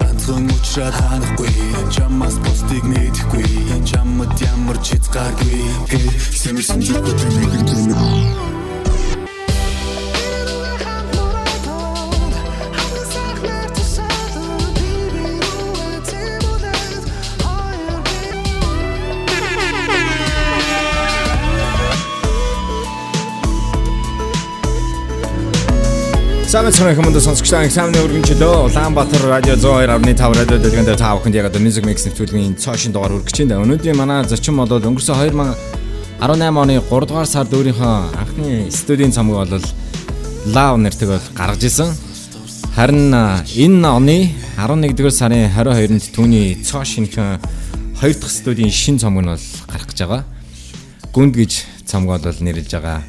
Ганцхан уучраад ханахгүй чамаас бусдыг нэдэхгүй чамд ямар ч хязгааргүй. Сэмэрсэн зүгт нэгэн тэнэг Самбай царай хүмүүнд сонсогчдаа экзамены өргөнчлөө Улаанбаатар радио 102.5 радио дэлгэнд та бүхэнд яг одоо Music Mix нэвтрүүлгийн цоошин дугаар хүргэж байна. Өнөөдрийн манай зочин бол өнгөрсөн 2018 оны 3 дугаар сард өөрийнхөө анхны студийн цомог бол Love нэртэйг бол гаргаж исэн. Харин энэ оны 11 дугаар сарын 22-нд түүний цоошинхэн 2 дахь студийн шин цомог нь бол гарах гэж байгаа. Гүнд гэж цомог бол нэрлэж байгаа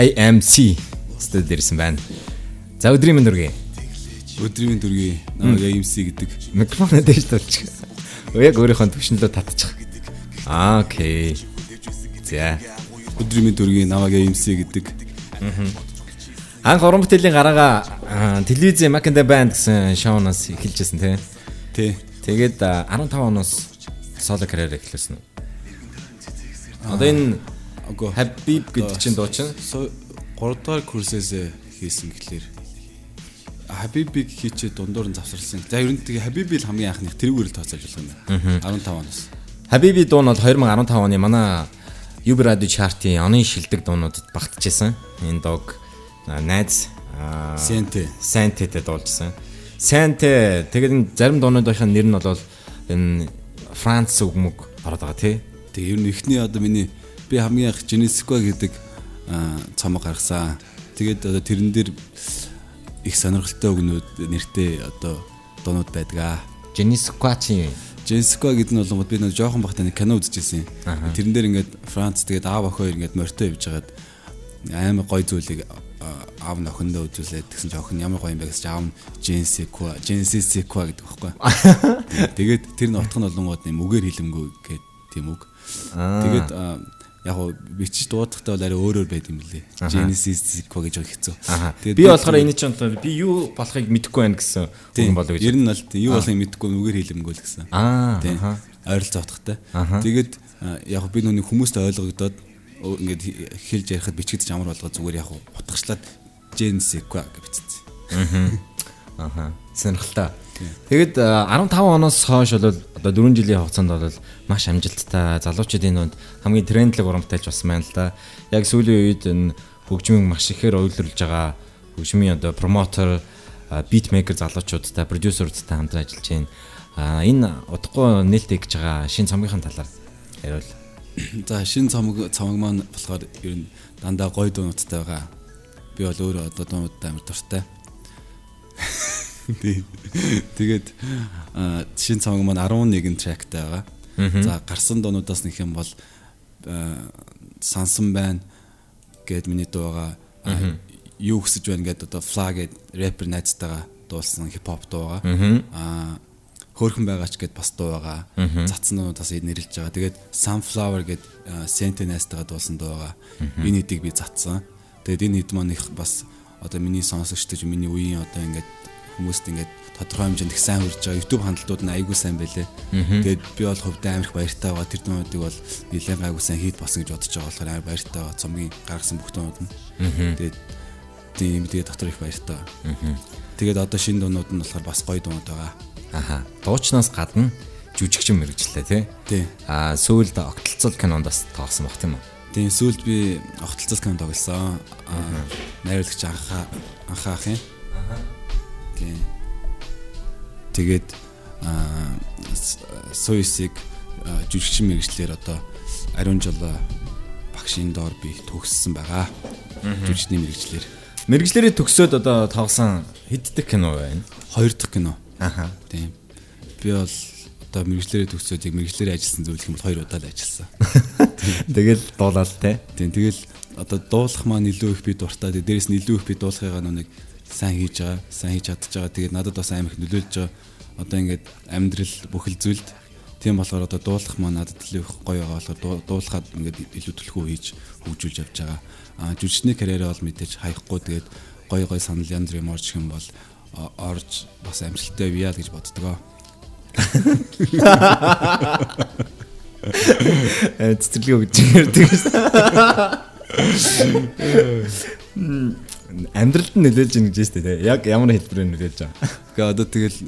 AMC студид ирсэн байна. За өдрийн мэнд үргээ. Өдрийн мэнд үргээ. Намайг AMC гэдэг. Микрофон дэж тавьчих. Яг өөрийнхөө төвшнөлөө татчих. Аа окей. За. Өдрийн мэнд үргээ. Намайг AMC гэдэг. Анх уран бүтээлийн гараагаа телевизэн Mac and the Band гэсэн шоунаас эхэлжсэн тий. Тий. Тэгээд 15 оноос соло карьер эхлүүлсэн. Одоо энэ Habib гэдэг чинь дуу чинь 3 дахь курсээс хийсэн гэхлээр Хабибиг хийчээ дундуур нь завсарлсан. За ер нь тэгээ Хабиби л хамгийн анхных тэрүүгээр л тооцоолж болох юм байна. 15 оноос. Хабиби дуу нь бол 2015 оны манай Юб радио чартын оны шилдэг дуунуудад багтжсэн. Энэ дог найз Сенте Сентетэй дуулжсан. Сенте тэгээд зарим дуунуудынхаа нэр нь бол энэ Франц үгмөг ороод байгаа тий. Тэгээ ер нь эхний одоо миний би хамгийн анх Genesco гэдэг цомог гаргасан. Тэгээд одоо тэрэн дээр их сонирхолтой өгнүүд нэртэй одоо дуунууд байдаг аа. Genisquachi. Genisqua гэдэг нь бол би нэг жоохон бахтай нэг кино үзчихсэн. Тэрэн дээр ингээд Франц тэгээд аав охин хоёр ингээд морьтой явж хагаад амар гой зүйлийг аав нь охиндоо үзүүлээд тэгсэн чинь охин ямар гоё юм бэ гэж аав нь Genisqua, Genisqua гэдэг байхгүй. Тэгээд тэр нь утга нь болонгууд юм үгээр хэлэмгүй гэдэг тийм үг. Тэгээд яг уу бичиж дуудахтаа бол арай өөрөөр байд юм лээ. Genesis Zico гэж байгаа хэцүү. Тэгээд би болохоор энэ чинь би юу болохыг мэдэхгүй байна гэсэн хүн болов гэж. Ер нь бол юу болохыг мэдэхгүй нүгээр хэлэмгүй л гэсэн. Аа. Тийм. Ойролцоо утгатай. Тэгээд яг би нүний хүмүүст ойлгогдоод ингээд хэлж ярихад бичигдэж амар болгоо зүгээр яг утгачлаад Genesis Zico гэж бичсэн. Аа. Сонирхолтой. Тэгэд 15 оноос хойш бол одоо 4 жилийн хугацаанд бол маш амжилттай залуучуудын дунд хамгийн трендлэг урамтайч болсон байна л да. Яг сүүлийн үед энэ хөгжмийг маш ихээр уйлруулж байгаа хөгжмийн одоо промотер, битмейкер залуучуудтай, продюсеруудтай хамт ажиллаж байна. А энэ удахгүй нээлттэй гэж байгаа шин цомгийнхын талаар яриул. За шин цомог цомог маань болохоор ер нь дандаа гоё дуунуудтай байгаа. Би бол өөрөө одоо дуунуудтай амар дуртай. Тэгээд шин цомог маань 11 трактай байгаа. За гарсан дуунуудаас нэг юм бол сансан байна гэд миний дуу байгаа. Юу хүсэж байна гэд одоо Fla гэд рэпер найзтайгаа дуулсан хип хоп дуу байгаа. Аа хөөрхөн байгаа ч гэд бас дуу байгаа. Цацнуудаас нэрлж байгаа. Тэгээд Sunflower гэд Sente найзтайгаа дуулсан дуу байгаа. Энэ хэдийг би цацсан. Тэгээд энэ хэд маань их бас одоо миний сонсогчдож миний үеийн одоо ингээд хүмүүст ингээд тодорхой хэмжээнд их сайн хүрж байгаа YouTube хандлтууд нь айгүй сайн байлээ. Тэгээд би бол хувьдаа амирх баяртай байгаа. Тэр дүнүүдийг бол нэлээд айгүй сайн хийд басан гэж бодож байгаа болохоор амар баяртай байгаа. Цомгийн гаргасан бүх дүнүүд нь. Тэгээд тийм тэгээд дотор их баяртай. Тэгээд одоо шинэ дуунууд нь болохоор бас гоё дуунууд байгаа. Аха. Дуучнаас гадна жүжигчин мэрэгчлээ тий. Тий. Аа сүүлд огтлцол кинонд бас тоглосон баг тийм үү? Тийм сүүлд би огтлцол кинонд тоглосон. Аа найруулагч анхаа анхаа ах юм. Аха. Тийм. Тэгээд соёсыг жүжигчин мэрэгчлэр одоо ариун жил багшийн доор би төгссөн байгаа. Жүжигчний мэрэгчлэр. Мэрэгчлэрээ төгсөөд одоо тоглосон хэддэг кино байна? Хоёр дахь кино. Аха. Тийм. Би бол одоо мэрэгчлэрээ төгсөөд яг мэрэгчлэрээ ажилласан зүйл юм бол хоёр удаа л ажилласан. Тэгэл дуулаад те. Тийм. Тэгэл одоо дуулах маань илүү их би дуртай. Дээрээс нь илүү их би дуулахыгаа нэг сайн хийж байгаа, сайн хийж чадж байгаа. Тэгээд надад бас амар их нөлөөлж байгаа. Одоо ингээд амьдрал бүхэл зүйлд тийм болохоор одоо дуулах маань надад илүү их гоё байгаа болохоор дуулахад ингээд илүү төлхөө хийж хөгжүүлж явж байгаа. Аа жүжигчний карьераа бол мэдээж хаяхгүй тэгээд гоё гоё санал янз бүрийн орж юм бол орж бас амжилттай бия л гэж боддгоо. Цэцэрлэгээ өгч ярьдаг шээ. Амьдралд нь нөлөөлж ийн гэж штэ тий. Яг ямар хэлбэрээр нөлөөлж байгаа. Гэхдээ одоо тэгэл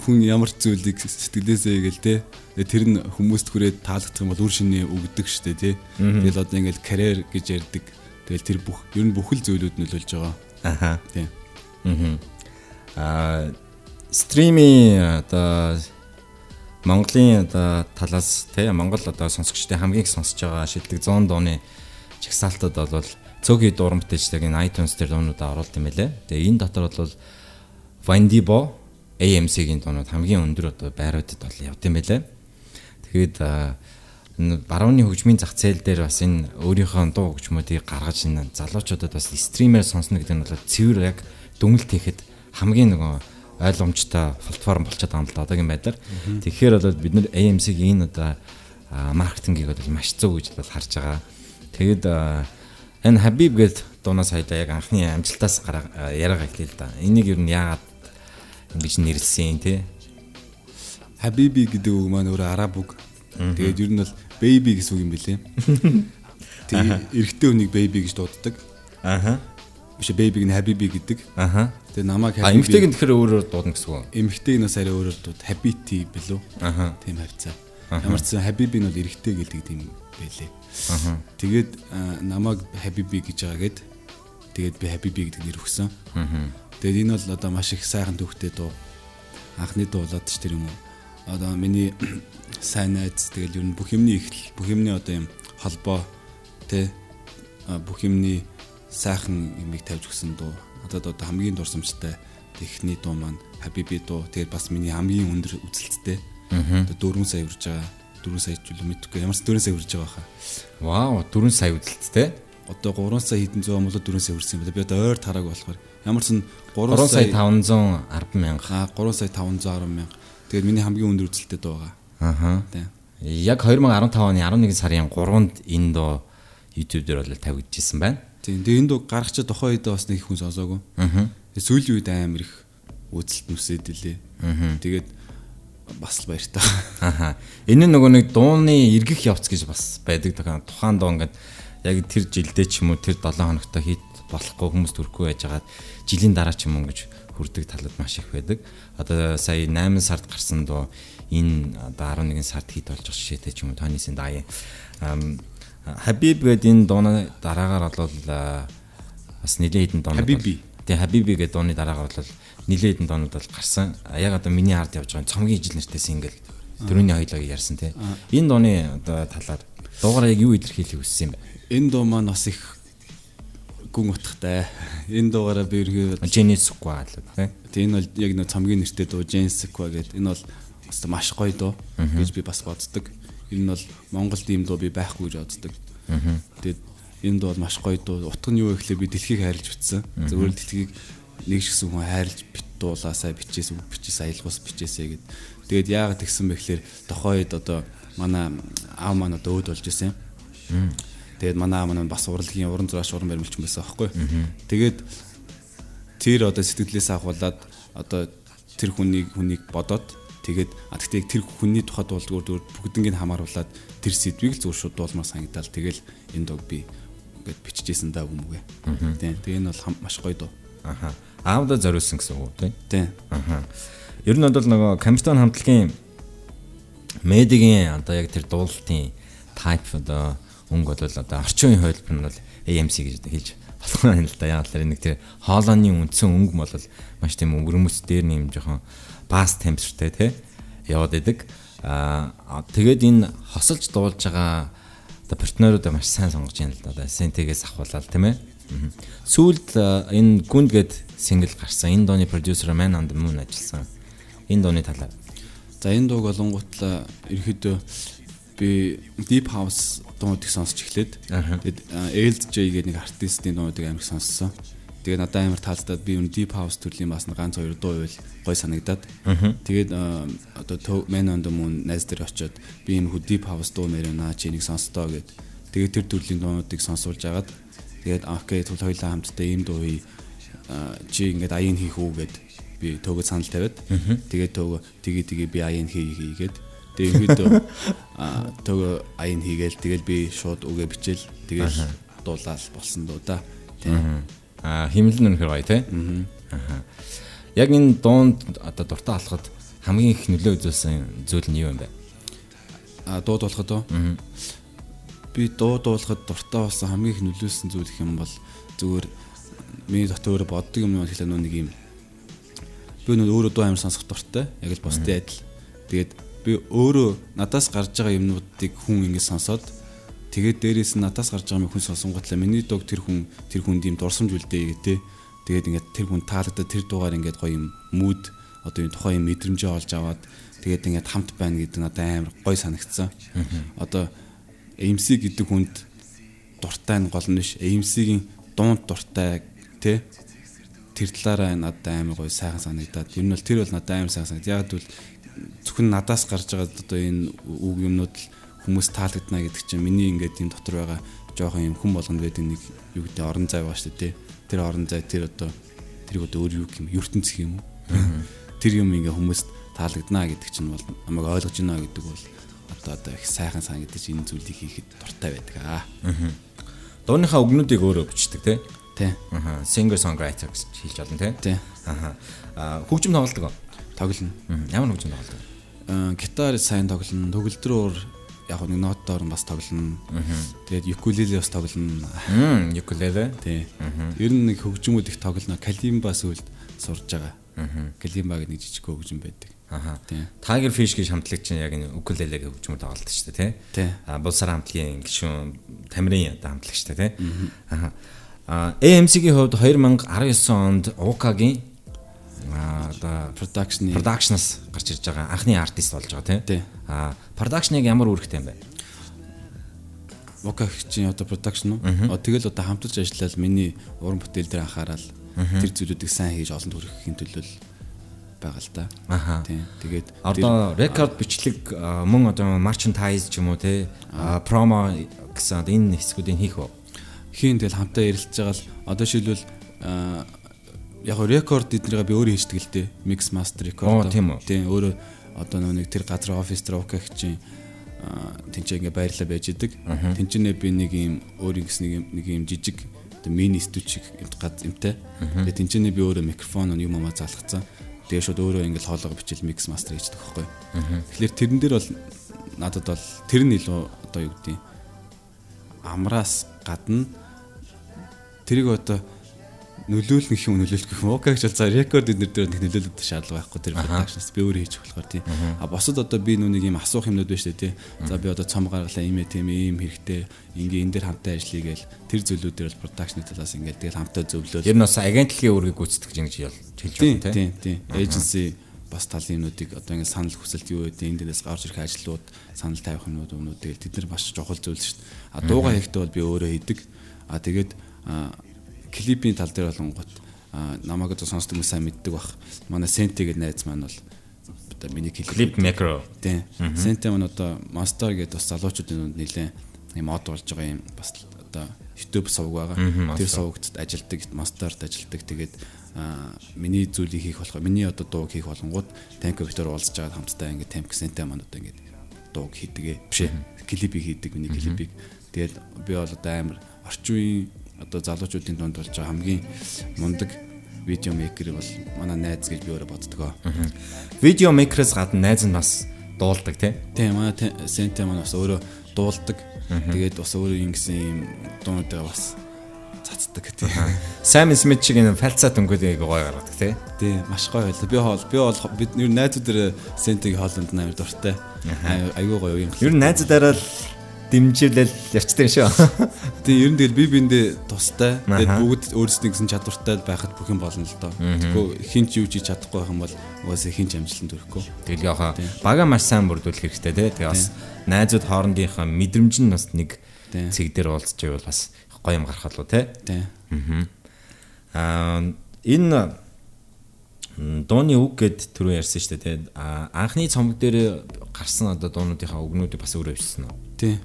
хүн ямар зүйлийг сэтгэлээсээ гээл те. Тэгээ Тэр нь хүмүүст хүрээд таалагдах юм бол үр шинэ өгдөг штэ тий. Тэгэл одоо ингээл карьер гэж ярьдаг. Тэгэл тэр бүх ер нь бүхэл зүйлүүд нөлөөлж байгаа. Аха. Тий. Аа стримийн одоо Монголын одоо талаас тий Монгол одоо сонсогчдын хамгийн их сонсож байгаа шилдэг 100 дууны чагсаалтад бол цөөхий дуран бүтээлчдэг энэ iTunes дээр дуунуудаа оруулт юм байлээ. Тэгээ энэ дотор бол Vandibo AMC-ийн дуунууд хамгийн өндөр одоо байруудад бол явд юм байлээ. Энэ барууны хөгжмийн зах зээл дээр бас энэ өөрийнхөө дуу хөгжмүүдийг гаргаж энэ залуучуудад бас стримээр сонсно гэдэг нь бол цэвэр яг дүнэлт хийхэд хамгийн нөгөө ойлгомжтой платформ болчиход байгаа юм л да одоогийн байдлаар. Тэгэхээр бол бид нар AMC-ийн энэ одоо маркетингийг бол маш зөв гэж бол харж байгаа. Тэгэд энэ Habib гэдэг дуунаас хойдоо яг анхны амжилтаас гараа яриага эхлэв л да. Энийг ер нь яагаад ингэж нэрлсэн тий? Хабиби гэдэг үг маань өөрөө араб үг. Тэгээд ер нь бол baby гэсэн үг юм билээ. Тэгээд эрэгтэй хүнийг baby гэж дууддаг. Аха. Биш baby-г нь хабиби гэдэг. Аха. Тэгээд намайг А эмгтэйг нь тэгэхээр өөрөөр дуудана гэсэн үг. эмэгтэйг нас арай өөрөөр дууд хабити билүү. Аха. Тийм хавцаа. Ямар ч сан хабиби нь бол эрэгтэй гэдэг тийм байлээ. Тэгээд намайг хабиби гэж байгаа гэд тэгээд би хабиби гэдэг нэр өгсөн. Тэгээд энэ бол одоо маш их сайхан төвхтэй дуу. Анхны дуу болоод ч тэр юм уу. Одоо миний сайн найз тэгэл ер нь бүх юмний ихл бүх юмний одоо юм холбоо тэ бүх юмний сайхан юмыг тавьж өгсөн дуу. Одоо одоо хамгийн дурсамжтай техний дуу маань хабиби дуу. Тэгээд бас миний хамгийн өндөр үзэлттэй. Одоо 4 сая урж байгаа. 4 сая ч үл мэдгүй ямар ч 4 сая урж байгаа хаа. Вау, 4 сая үзэлттэй. одоо 3 сая хэдэн зуун болоо 4 сая хүрсэн юм байна. Би одоо ойр тарааг болохоор ямар ч н 3 сая 510 мянга. аа 3 сая 510 мянга. Тэгээд миний хамгийн өндөр үзэлтэд байгаа. Аха. Яг 2015 оны 11 сарын 3-нд энэ доо YouTube дээр бол тавигдчихсан байна. Тийм. Тэгээд энэ дуу гаргачаа тухайн үедээ бас нэг хүн сонсоогүй. Тэгээд сүүлийн үед амар их үзэлт нүсээд илээ. Тэгээд бас л баяртай. Аха. Энэ нь нөгөө нэг дууны эргэх явц гэж бас байдаг. Тухайн дуу ингээд яг тэр жилдээ ч юм уу тэр 7 хоногтой хийт болохгүй хүмүүс төрөхгүй байжгаад жилийн дараа ч юм уу гэж хүрдэг талууд маш их байдаг. Одоо сая 8 сард гарсан дуу энэ одоо 11 сард хийд болж байгаа жишээтэй ч юм уу тоонысын даа. Хабиб гэдэг энэ дууны дараагаар бол бас нэлээд хэдэн доонууд. Хабиби. Тэгээ Хабиби гэдэг дууны дараагаар бол нэлээд хэдэн доонууд бол гарсан. Яг одоо миний ард явж байгаа цомгийн ижил нэртэй сингл дөрөвний хоёлоо ярьсан тий. Энэ дууны одоо талаар дуугаар яг юу илэрхийлэх хүссэн юм бэ? Энэ дуу маань бас их гүн утгатай. Энэ дуугаараа би ерөөд Genesis Squad л тий. Тэгээ энэ бол яг нэг цомгийн нэртэй дуу Jensikwa гэдэг. Энэ бол бас маш гоё дуу гэж би бас боддог. Энэ нь бол Монголд ийм дуу би байхгүй гэж боддог. Тэгээд энэ дуу маш гоё дуу. Утга нь юу вэ гэхлээр би дэлхийг хайрлаж утсан. Зөвхөн дэлхийг нэг ч гэсэн хүн хайрлаж бит дуулаасаа бичээс үг бичээс аялгуус бичээсээ гэд. Тэгээд яагаад тэгсэн бэ гэхлээр тохойд одоо манай аав маань одоо өөд болж исэн. Тэгээд манай аав маань бас урлагийн уран зураач уран баримлч юм байсан аахгүй. Тэгээд тэр одоо сэтгэлээс авахулаад одоо тэр хүнийг хүнийг бодоод тэгээд тэгтээ тэр хүний тухай дуулдгаар бүгднийг хамааруулад тэр сэдвийг л зүгээр шууд дуулмаар санагдал тэгэл энэ дог би ингээд биччихсэн даа хүмүүгээ. Тийм. Тэгээ энэ бол маш гоё дуу. Аха. Аавда зориулсан гэсэн үг тий. Тийм. Аха. Ер нь бол нөгөө Камстон хамтлагийн медигийн одоо яг тэр дуулалтын type одоо өнгө бол одоо орчин үеийн хөлбөр нь бол AMC гэж хэлж болох юм л да. Яг л нэг тэр хоолойны үндсэн өнгө бол маш тийм өнгөрмөс дээр нэм жоохон бас темпертэй тий яваад идэг. Аа тэгээд энэ хосолж дуулж байгаа одоо партнеруудаа маш сайн сонгож байна л да. Сентегээс ахуулаад тийм ээ. Сүүлд энэ гүнд гэд сингл гарсан. Энэ дууны продюсер Man on the Moon ажилласан. Энэ дууны талаар. За энэ дууг олонгуутлаа ерөөдөө би Deep House дуунуудыг сонсч эхлээд тэгээд LJ гэдэг нэг артистийн дуунуудыг амар сонссон. Тэгээд надад амар таалагдаад би энэ Deep House төрлийн бас ганц хоёр дуу байвал гой санагдаад. Тэгээд одоо Man on the Moon найз дээр очиод би энэ хүү Deep House дуу мэрэнэ чи нэг сонсдоо гэд. Тэгээд тэр төрлийн дуунуудыг сонсуулж агаад тэгээд окей тул хоёлаа хамтдаа ийм дуу хий чи ингээд аян хийх үү гэд. би төөгөө санал тавиад тэгээд төөгөө тгий тгий би аян хий хийгээд тэгээд ихэд төөгөө аян хийгээл тэгэл би шууд үгээ бичээл тэгэл дуулаад болсон доо да. Тийм. Аа химлэн өнөхөр гоё те. Аа. Яг энэ дуунд одоо дуртай алхад хамгийн их нөлөө үзүүлсэн зүйл нь юу юм бэ? Аа дуу дуулахад уу? Би дуу дуулахад дуртай болсон хамгийн их нөлөөсөн зүйл гэх юм бол зүгээр миний дотор өөрөө боддог юм хэлээ нөө нэг юм би нөө өөрөө дуу амар сонсох дуртай. Яг л бусдын адил. Тэгээд би өөрөө надаас гарч байгаа юмнуудыг хүн ингэ сонсоод Тэгээд дээрээс нь надаас гарч байгаа хүн сонсонготлаа миний дог тэр хүн тэр хүнд юм дурсамж үлдээ гэдэг. Тэгээд ингээд тэр хүн таалагдаад тэр дуугаар ингээд гоё юм мууд одоо юм тухайн юм мэдрэмжээ олж аваад тэгээд ингээд хамт байна гэдэг надад амар гоё санагдсан. Одоо MC гэдэг хүнд дуртай нь гол нь биш. MC-ийн дунд дуртай тий тэр талаараа надад амар гоё сайхан санагдаад ер нь бол тэр бол надад амар сайхан санагдаад яг л зөвхөн надаас гарч байгаа одоо энэ үг юмнууд л хүмүүс таалагдана гэдэг чинь миний ингээд тийм дотор байгаа жоохон юм хүн болгонд байдаг нэг юу гэдэг орон зай байгаа шүү дээ. Тэр орон зай тэр одоо тэр одоо өөр юу юм ертөнц юм уу? Тэр юм ингээ хүмүүст таалагдана гэдэг чинь бол намайг ойлгож байна гэдэг бол одоо одоо их сайхан санагдаж энэ зүйлийг хийхэд дуртай байдаг аа. Дууныхаа үгнүүдийг өөрөө бичдэг тий. Тий. Аа singer songwriter гэж хэлж болно тий. Тий. Аа хөгжим тоглодог. Тоглоно. Ямар хөгжим тоглодог? Аа гитар сайн тоглоно. Төгөлдрөөр яг нэг нотоор бас тоглоно. Тэгээд юкулеле бас тоглоно. Мм, юкулеле. Тий. Ер нь нэг хөгжмүүд их тоглоно. Калимба сүлд сурж байгаа. Калимба гэдэг нэг жижиг хөгжим байдаг. Аха. Tiger Fish гэж хамтлагч чинь яг энэ укулелег хөгжмөд тоглолт шүү дээ, тий. А булсар хамтлагийн гишүүн Тамирын одоо хамтлагч тий. Аха. А AMC-ийн хувьд 2019 онд Укагийн а одоо production production-аас гарч ирж байгаа анхны артист болж байгаа тий. А production-ыг ямар үүрэгтэй юм бэ? Вокагчийн одоо production уу? Тэгэл одоо хамтарч ажиллаад миний уран бүтээл дээр анхаарал тэр зүйлүүдийг сайн хийж олон төрөхийн төлөө байгаа л да. Аха. Тийм. Тэгээд одоо рекорд бичлэг мөн одоо merchandise ч юм уу те промо гэсэн энэ хэсгүүдийг хийх үү? Хийн тэгэл хамтаа ярилцж байгаа л одоо шилбэл яг рекорд эднийгээ би өөрөө хийдэг л дээ. Mix master record. Тийм үү. Тийм өөрөө одоо нэг тэр газар офис дээр окагчийн тэнцээ ингээ байрлал байж идэг. Тэнцэнэ би нэг юм өөр ингэс нэг юм нэг юм жижиг одоо мини студик гад юмтай. Тэгээ тэнцэнэ би өөрөө микрофон юм амаа залгацсан. Тэгээ шууд өөрөө ингээл хоолоо бичил микс мастер хийдэг байхгүй. Тэгэхээр тэрэн дээр бол надад бол тэр нь илүү одоо юу гэдэг амраас гадна тэрийг одоо нөлөөлөх юм нөлөөлөх гэх юм. Уу гэж бол за рекорд эднэр дээр нэг нөлөөлөд шаардлага байхгүй тэр продакшнс би өөрөө хийж болохоор тийм а босод одоо би нүг юм асуух юмнууд байна шүү дээ тийм за би одоо цом гаргалаа ийм ээ тийм ийм хэрэгтэй. Ингээ энэ дээр хамтаа ажиллая гээл тэр зүйлүүд дээр бол продакшны талаас ингээ тэгэл хамтаа зөвлөөл ер нь бас агентлагийн үүргийг гүйцэтгэж ингэж хэлж байна тийм тийм эйженси бас талын юмнуудыг одоо ингээ санал хүсэлт юу гэдэг энэ дээрээс гарч ирэх ажлууд санал тавих юмнууд өмнөд тэгэл тэд нар маш чухал зүйл шүү дээ. А дууга хийхдээ бол би өөрөө хийдэг. А тэгээд клипийн тал дээр болонгот намайг одоо сонсдог хүмүүс сайн мэддэг бах. Манай Сенти гэдэг найз маань бол одоо миний клип микро. Тийм. Сенти маань одоо Monster гэдэг бас залуучуудын дунд нэлээд юм од болж байгаа юм бас одоо YouTube сувг байгаа. Тэр сувгт ажилдаг, Monster-т ажилдаг. Тэгээд миний зүйлийг хийх болохоор миний одоо дууг хийх болонгууд танк компьютер уулзж байгаа хамтдаа ингээд танк Сенти маань одоо ингээд дууг хийдэг. Биш ээ. Клипийг хийдэг миний клипийг. Тэгээд би бол одоо амар орчин үеийн одоо залуучуудын дунд болж байгаа хамгийн мундаг видео мейкер бол манай найз гэж би өөрөө боддог. Видео мейкерээс гадна найз нь бас дуулдаг тий. Тийм манай Сенте маань бас өөрөө дуулдаг. Тэгээд бас өөрөө ингэсэн юм дуунуудаа бас цацдаг тий. Sam Smith шиг энэ фальцаа дөнгөдийг гоё гаргадаг тий. Тий, маш гоё байл. Би хоол би бол бид нэр найзууд дээр Сентегийн хоолнд амар дуртай. Айгуу гоё юм. Ер нь найзуудаараа л дэмжүүлэл ярьцдаг шүү. Тэгээ ер нь тэгэл би биэндээ тустай. Тэгээд бүгд өөрсдийн гэсэн чадвартай байхад бүх юм болно л доо. Тэгэхгүй хинч юу ч чадахгүй байх юм бол угаасаа хинч амжилтанд хүрэхгүй. Тэгэл яхаа бага маш сайн бүрдүүлэх хэрэгтэй те. Тэгээ бас найзууд хоорондынхаа мэдрэмж нь бас нэг цэг дээр уулзч байвал бас гоё юм гарах лу те. Аа энэ дууны үг гэд түрүү ярьсан шүү дээ те. Анхны цомог дээр гарсан одоо дуунуудынхаа үгнүүдийг бас өөрөө бичсэн үү? Тий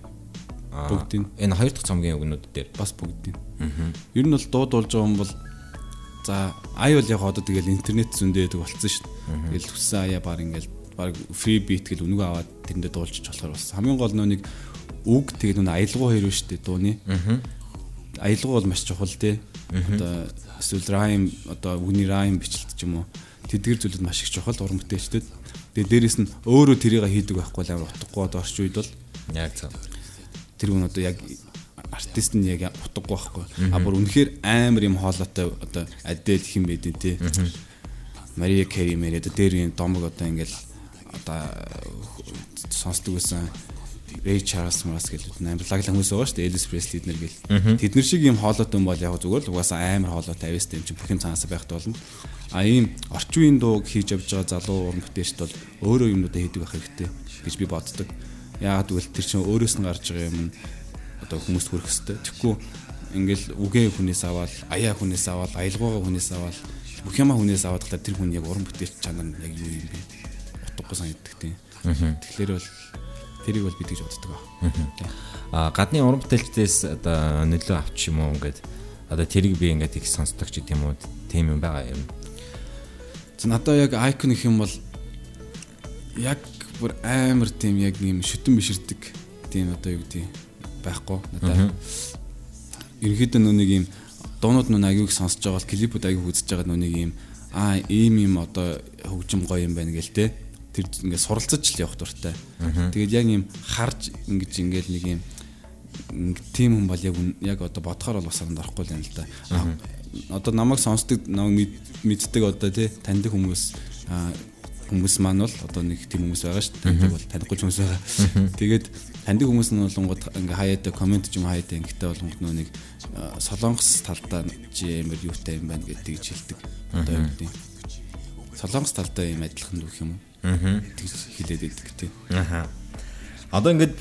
бүгдийн энэ хоёр дахь цомгийн өгнүүд дээр бас бүгдийн. Ер нь бол дуу дуулж байгаа хүн бол За ай бол яг одоо тэгэл интернет зөндөө байдаг болцсон шүү дээ. Тэгэл хүссэн аяа баг ингээл баг фри бит гэл үнэгээ аваад тэрэндээ дуулчих болохоор бас хамгийн гол нь нэг үг тэгээд нүн аялгуу хоёр шүү дээ дууны. Аялгуу бол маш чухал тий. Одоо эсвэл райм одоо үгний райм бичлэлт ч юм уу тэдгэр зүйлүүд маш их чухал уран бүтээлчдэд. Тэгээд дээрэс нь өөрөө тэрийг хийдэг байхгүй амар утгагүй одоо орчин үед бол Яг зөв. Тэр хүн одоо яг артист нь яг утгагүй байхгүй. А бүр үнэхээр амар юм хоолойтой одоо Adele хэм байдэн тий. Мария Кэри мэрэ одоо дээр юм домог одоо ингээл одоо сонсдог байсан Ray Charles Mars гэдэг амар лаглан хүмүүс байгаа шүү дээ Elvis Presley эднэр гэл. Тэд нар шиг юм хоолойтой юм бол яг зүгээр л угаасаа амар хоолойтой авьяастай юм чинь бүх юм цаанасаа байхтай болно. А ийм орчин үеийн дууг хийж явж байгаа залуу уран бүтээлчд бол өөрөө юмнуудаа хийдэг байх хэрэгтэй гэж би боддог. Яагаад гэвэл тэр чинь өөрөөс нь гарч байгаа юм нь одоо хүмүүст хүрэх хэрэгтэй. Тэгэхгүй ингээл үгээ хүнээс аваад, аяа хүнээс аваад, аялгаагаа хүнээс аваад, бүх юмаа хүнээс аваад талаар тэр хүн яг уран бүтээлч чанар нь яг юу юм бэ? Утгагүй санагддаг тийм. Тэгэхээр бол тэрийг бол бид гэж боддог аа. Гадны уран бүтээлчдээс одоо нөлөө авч юм уу ингээд одоо тэрийг би ингээд их сонсдог ч гэдэм үү тийм юм байгаа юм. За надаа яг айкон гэх юм бол яг бүр амар тийм яг юм шүтэн биширдэг тийм одоо юу гэдэг байхгүй надаа. Ерөнхийдөө нүг юм дуунууд нүг аяг сонсож байгаа бол клипүүд аяг үзэж байгаа нүг юм аа ийм юм одоо хөгжим гоё юм байна гэл те тэр ингээд суралцаж л явах дуртай. Тэгээд яг юм харж ингэж ингээд нэг юм тийм хүн бол яг яг одоо бодохоор бол бас санд орохгүй юм л да. Одоо намайг сонсдог намайг мэддэг одоо тий таньдаг хүмүүс хүмүүс маань бол одоо нэг тийм хүмүүс байгаа шүү дээ. Таньдаг бол танихгүй хүмүүс байгаа. Тэгээд таньдаг хүмүүс нь болонгод ингээ хаяада комент ч юм хаяада ингэхдээ болгонд нөө нэг солонгос талдаа чи ямар юутай юм байна гэдэг хэлдэг. Одоо юм тийм. Солонгос талдаа юм адилхан дүүх юм уу? Аа. Тэгж хэлээд байдаг тий. Аха. Одоо ингээд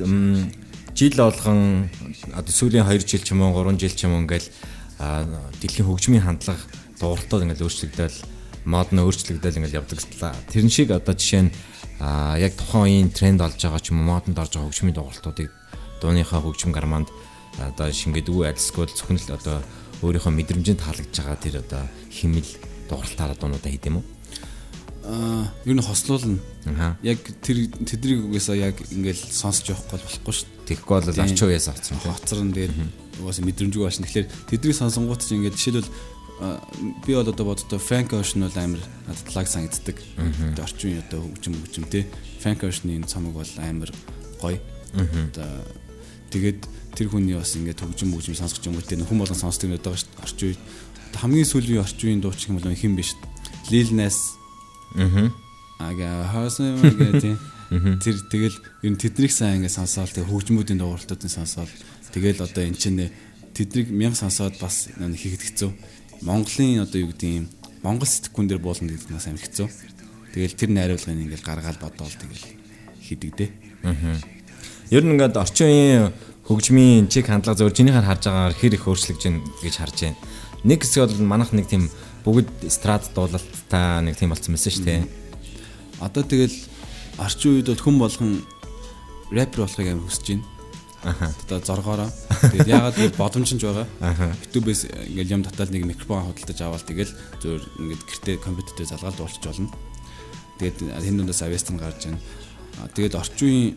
жил болгон одоо сүүлийн 2 жил ч юм уу 3 жил ч юм уу ингээл дэлхийн хөгжмийн хандлага дууралтууд ингээл өөрчлөгдөөл мод нь өөрчлөгдөөл ингээл явдаг талаа. Тэрэн шиг одоо жишээ нь яг тухайн үеийн тренд олж байгаа ч юм уу модонд орж байгаа хөгжмийн дууралтуудыг дууныхаа хөгжим гарманд одоо шингээд үе альсгүй зөвхөн л одоо өөрийнхөө мэдрэмжинд таалагдж байгаа тэр одоо химэл дууралтаараа дуунуудаа хийдэм үү? Аа, ер нь хослуулна. Яг тэр тэднийг угаасаа яг ингээл сонсож явахгүй болохгүй шүү дээ. Тэгэхгүй бол арч уяас авцсан. Хоцрон тэгээд угаасаа мэдрэмжгүй бааш. Тэгэхээр тэднийг сонсонгууд чинь ингээд жишээлбэл би бол одоо боддоо Frank Ocean бол амар надад лаг санагддаг. Одоо орчин одоо хөгжим хөгжим те. Frank Ocean-ийн цомог бол амар гоё. Одоо тэгээд тэр хүний бас ингээд хөгжим хөгжим сонсох юм уу те хүн болгон сонсдог юм шүү дээ. Орчин үед хамгийн сүүлийн орчин үеийн дууч юм бол хэн биш. Lil Nas Аа. Ага хоосон гэдэг. Тэр тэгэл ер нь тэднийг сайн ингэ сонсоол тэг хөгжмүүдийн дууралтуудын сонсоол тэгэл одоо эн чинь тэднийг мянга сонсоод бас хэцүү. Монголын одоо юу гэдэг юм Монгол сэтгүүн дээр буулна гэдэг сайн хэцүү. Тэгэл тэр найруулгыг ингээл гаргаал бодоол тэгэл хийдэг дээ. Аа. Ер нь ингээд орчин үеийн хөгжмийн чиг хандлага зөв чинийхээр харж байгаагаар хэр их өөрчлөгдөж байна гэж харж байна. Нэг хэсэг бол манах нэг тийм бүгд эстрад дуулалттай нэг тийм болцсон байсан шүү дээ. Одоо тэгэл орчин үед бол хүн болгон рэпер болохыг амар хүсэж байна. Аа. Одоо зоргоороо. Тэгээд яагаад гэвэл боломж нь байгаа. Аа. YouTube-ээс ингээл юм татаад нэг микрофон худалдаж аваад тэгэл зөвөр ингээд гэртээ компьютертэй залгаад дуулчих болно. Тэгээд энэ дундаас авьяастан гарч байна. Тэгээд орчин үеийн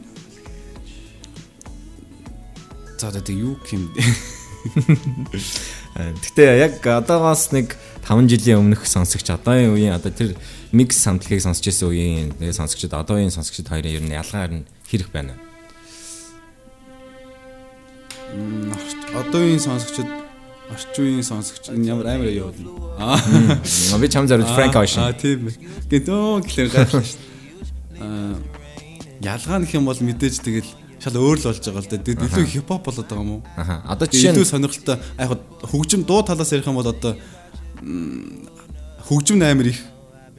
за одоо юу юм Гэтэ яг одоогоос нэг 5 жилийн өмнөх сонсогч одоогийн үеийн одоо тэр микс самтлагийг сонсч байсан үеийн тэгээ сонсогчд одоогийн сонсогчд хоёрын ер нь ялгаар нь хэрэг байна. Одоогийн сонсогчд орчин үеийн сонсогч ямар амар яваад нь. Аа би чам зориулж Frank Ocean. Аа тийм. Гэтөө гэлээ гайхлаа шүү. Аа ялгаа нөх юм бол мэдээж тэгэл шал өөр л болж байгаа л да. Тэгээд илүү хипхоп болоод байгаа юм уу? Аха. Одоо жишээ нь илүү сонирхолтой яг хөгжим дуу талаас ярих юм бол одоо хөгжим амар их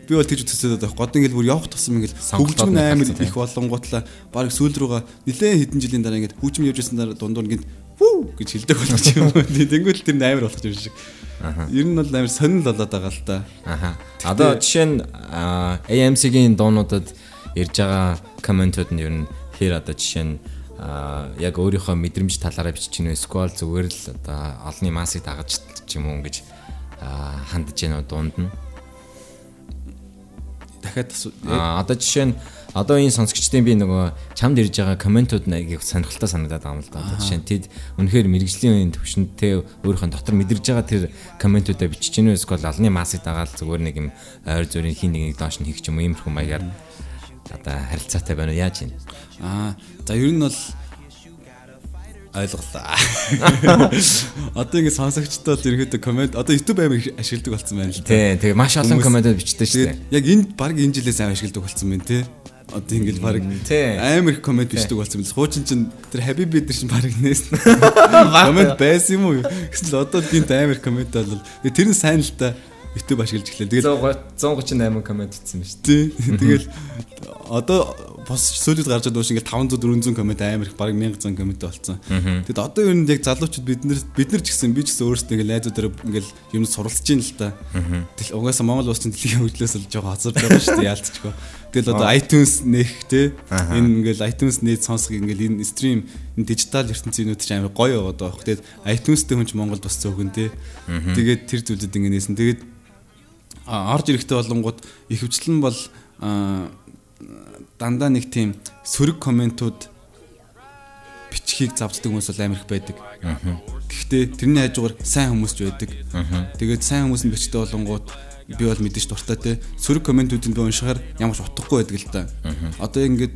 би бол тэгж үзсэн одоо год ингээл бүр явах тусам ингээл хөгжим амар их болонгуутлаа баг сүүл рүүгээ нэлээд хэдэн жилийн дараа ингээд хөгжим явж ирсэн дараа дундуур ингээд хүү гэж хэлдэг болчих юм. Тэнгүүл тэр амар болох юм шиг. Ер нь бол амар сонирн болоод байгаа л да. Аха. Одоо жишээ нь AMC-гийн дуунуудад ирж байгаа комментууд нь ер нь хэр одоо жишээ нь яг өөрийнхөө мэдрэмж талаараа бичиж чинь эсвэл зүгээр л одоо олонний массыг дагаж ч юм уу ингэж хандж яана дунд нь. Дахиад асуу. Одоо жишээ нь одоо энэ сонсогчдын би нөгөө чамд ирж байгаа комментууд нэг сонирхолтой санагдаад байгаа юм л да. Жишээ нь тэд үнэхээр мэрэгжлийн төвшөнтэй өөрийнхөө дотор мэдэрж байгаа тэр комментуудаа бичиж гинөө эсвэл алны масыг дагаад зүгээр нэг юм ойр зүрийн хин нэг доош нь хийх юм иймэрхүү маягаар одоо харилцаатай байна уу яаж юм? Аа за ер нь бол ойлголоо. Одоо ингэ сонсогчдод ерөөдөө комент одоо YouTube амар ашигладаг болсон байна л. Тий, тэгээ маш олон комментод бичдэг шүү дээ. Яг энэ баг энэ жилээс амар ашигладаг болсон байна те. Одоо ингэж баг тий. амар их комент бичдэг болсон байна. Хуучин чинь тэр Habibi дээр чинь баг нээс. Комент байсан юм уу? Гэсэн л одоо гинт амар комент бол тэр нь сайн л та YouTube ашиглаж эхлэв. Тэгээд 138 коммент бичсэн ба шүү. Тий. Тэгэл одоо бос сүүлд гарч байгаа шиг ингээл 500 400 коммент амар их баг 1100 коммент болсон. Тэгэд одоо ер нь яг залуучууд бид нар бид нар ч гэсэн би ч гэсэн өөрсдөө ингээл найзуудаараа ингээл юмд суралцж ийн л та. Тэгэл угаасаа Монгол улсын дэлхийн хөгжлөөс л жоохон хазарч байгаа шүү дээ яалтчгүй. Тэгэл одоо iTunes нэх те энэ ингээл iTunes нээд сонсох ингээл энэ стрим энэ дижитал ертөнцийн ч амар гоё яваад байгаа. Тэгэд iTunes-тэй хүн ч Монголд бас цөөхөн те. Тэгээд тэр зүйлүүд ингээд нээсэн. Тэгээд орж ирэхтэй болонгууд их хвчлэн бол дандаа нэг тийм сөрөг комментууд бичхийг завддаг хүмүүс бол амар их байдаг. Гэхдээ тэрний хажуугаар сайн хүмүүс ч байдаг. Тэгээд сайн хүмүүс нь бичдэг болонгууд би бол мэдээж дуртай те сөрөг комментуудыг би уншихаар ямар ч утгагүй байдаг л да. Одоо ингээд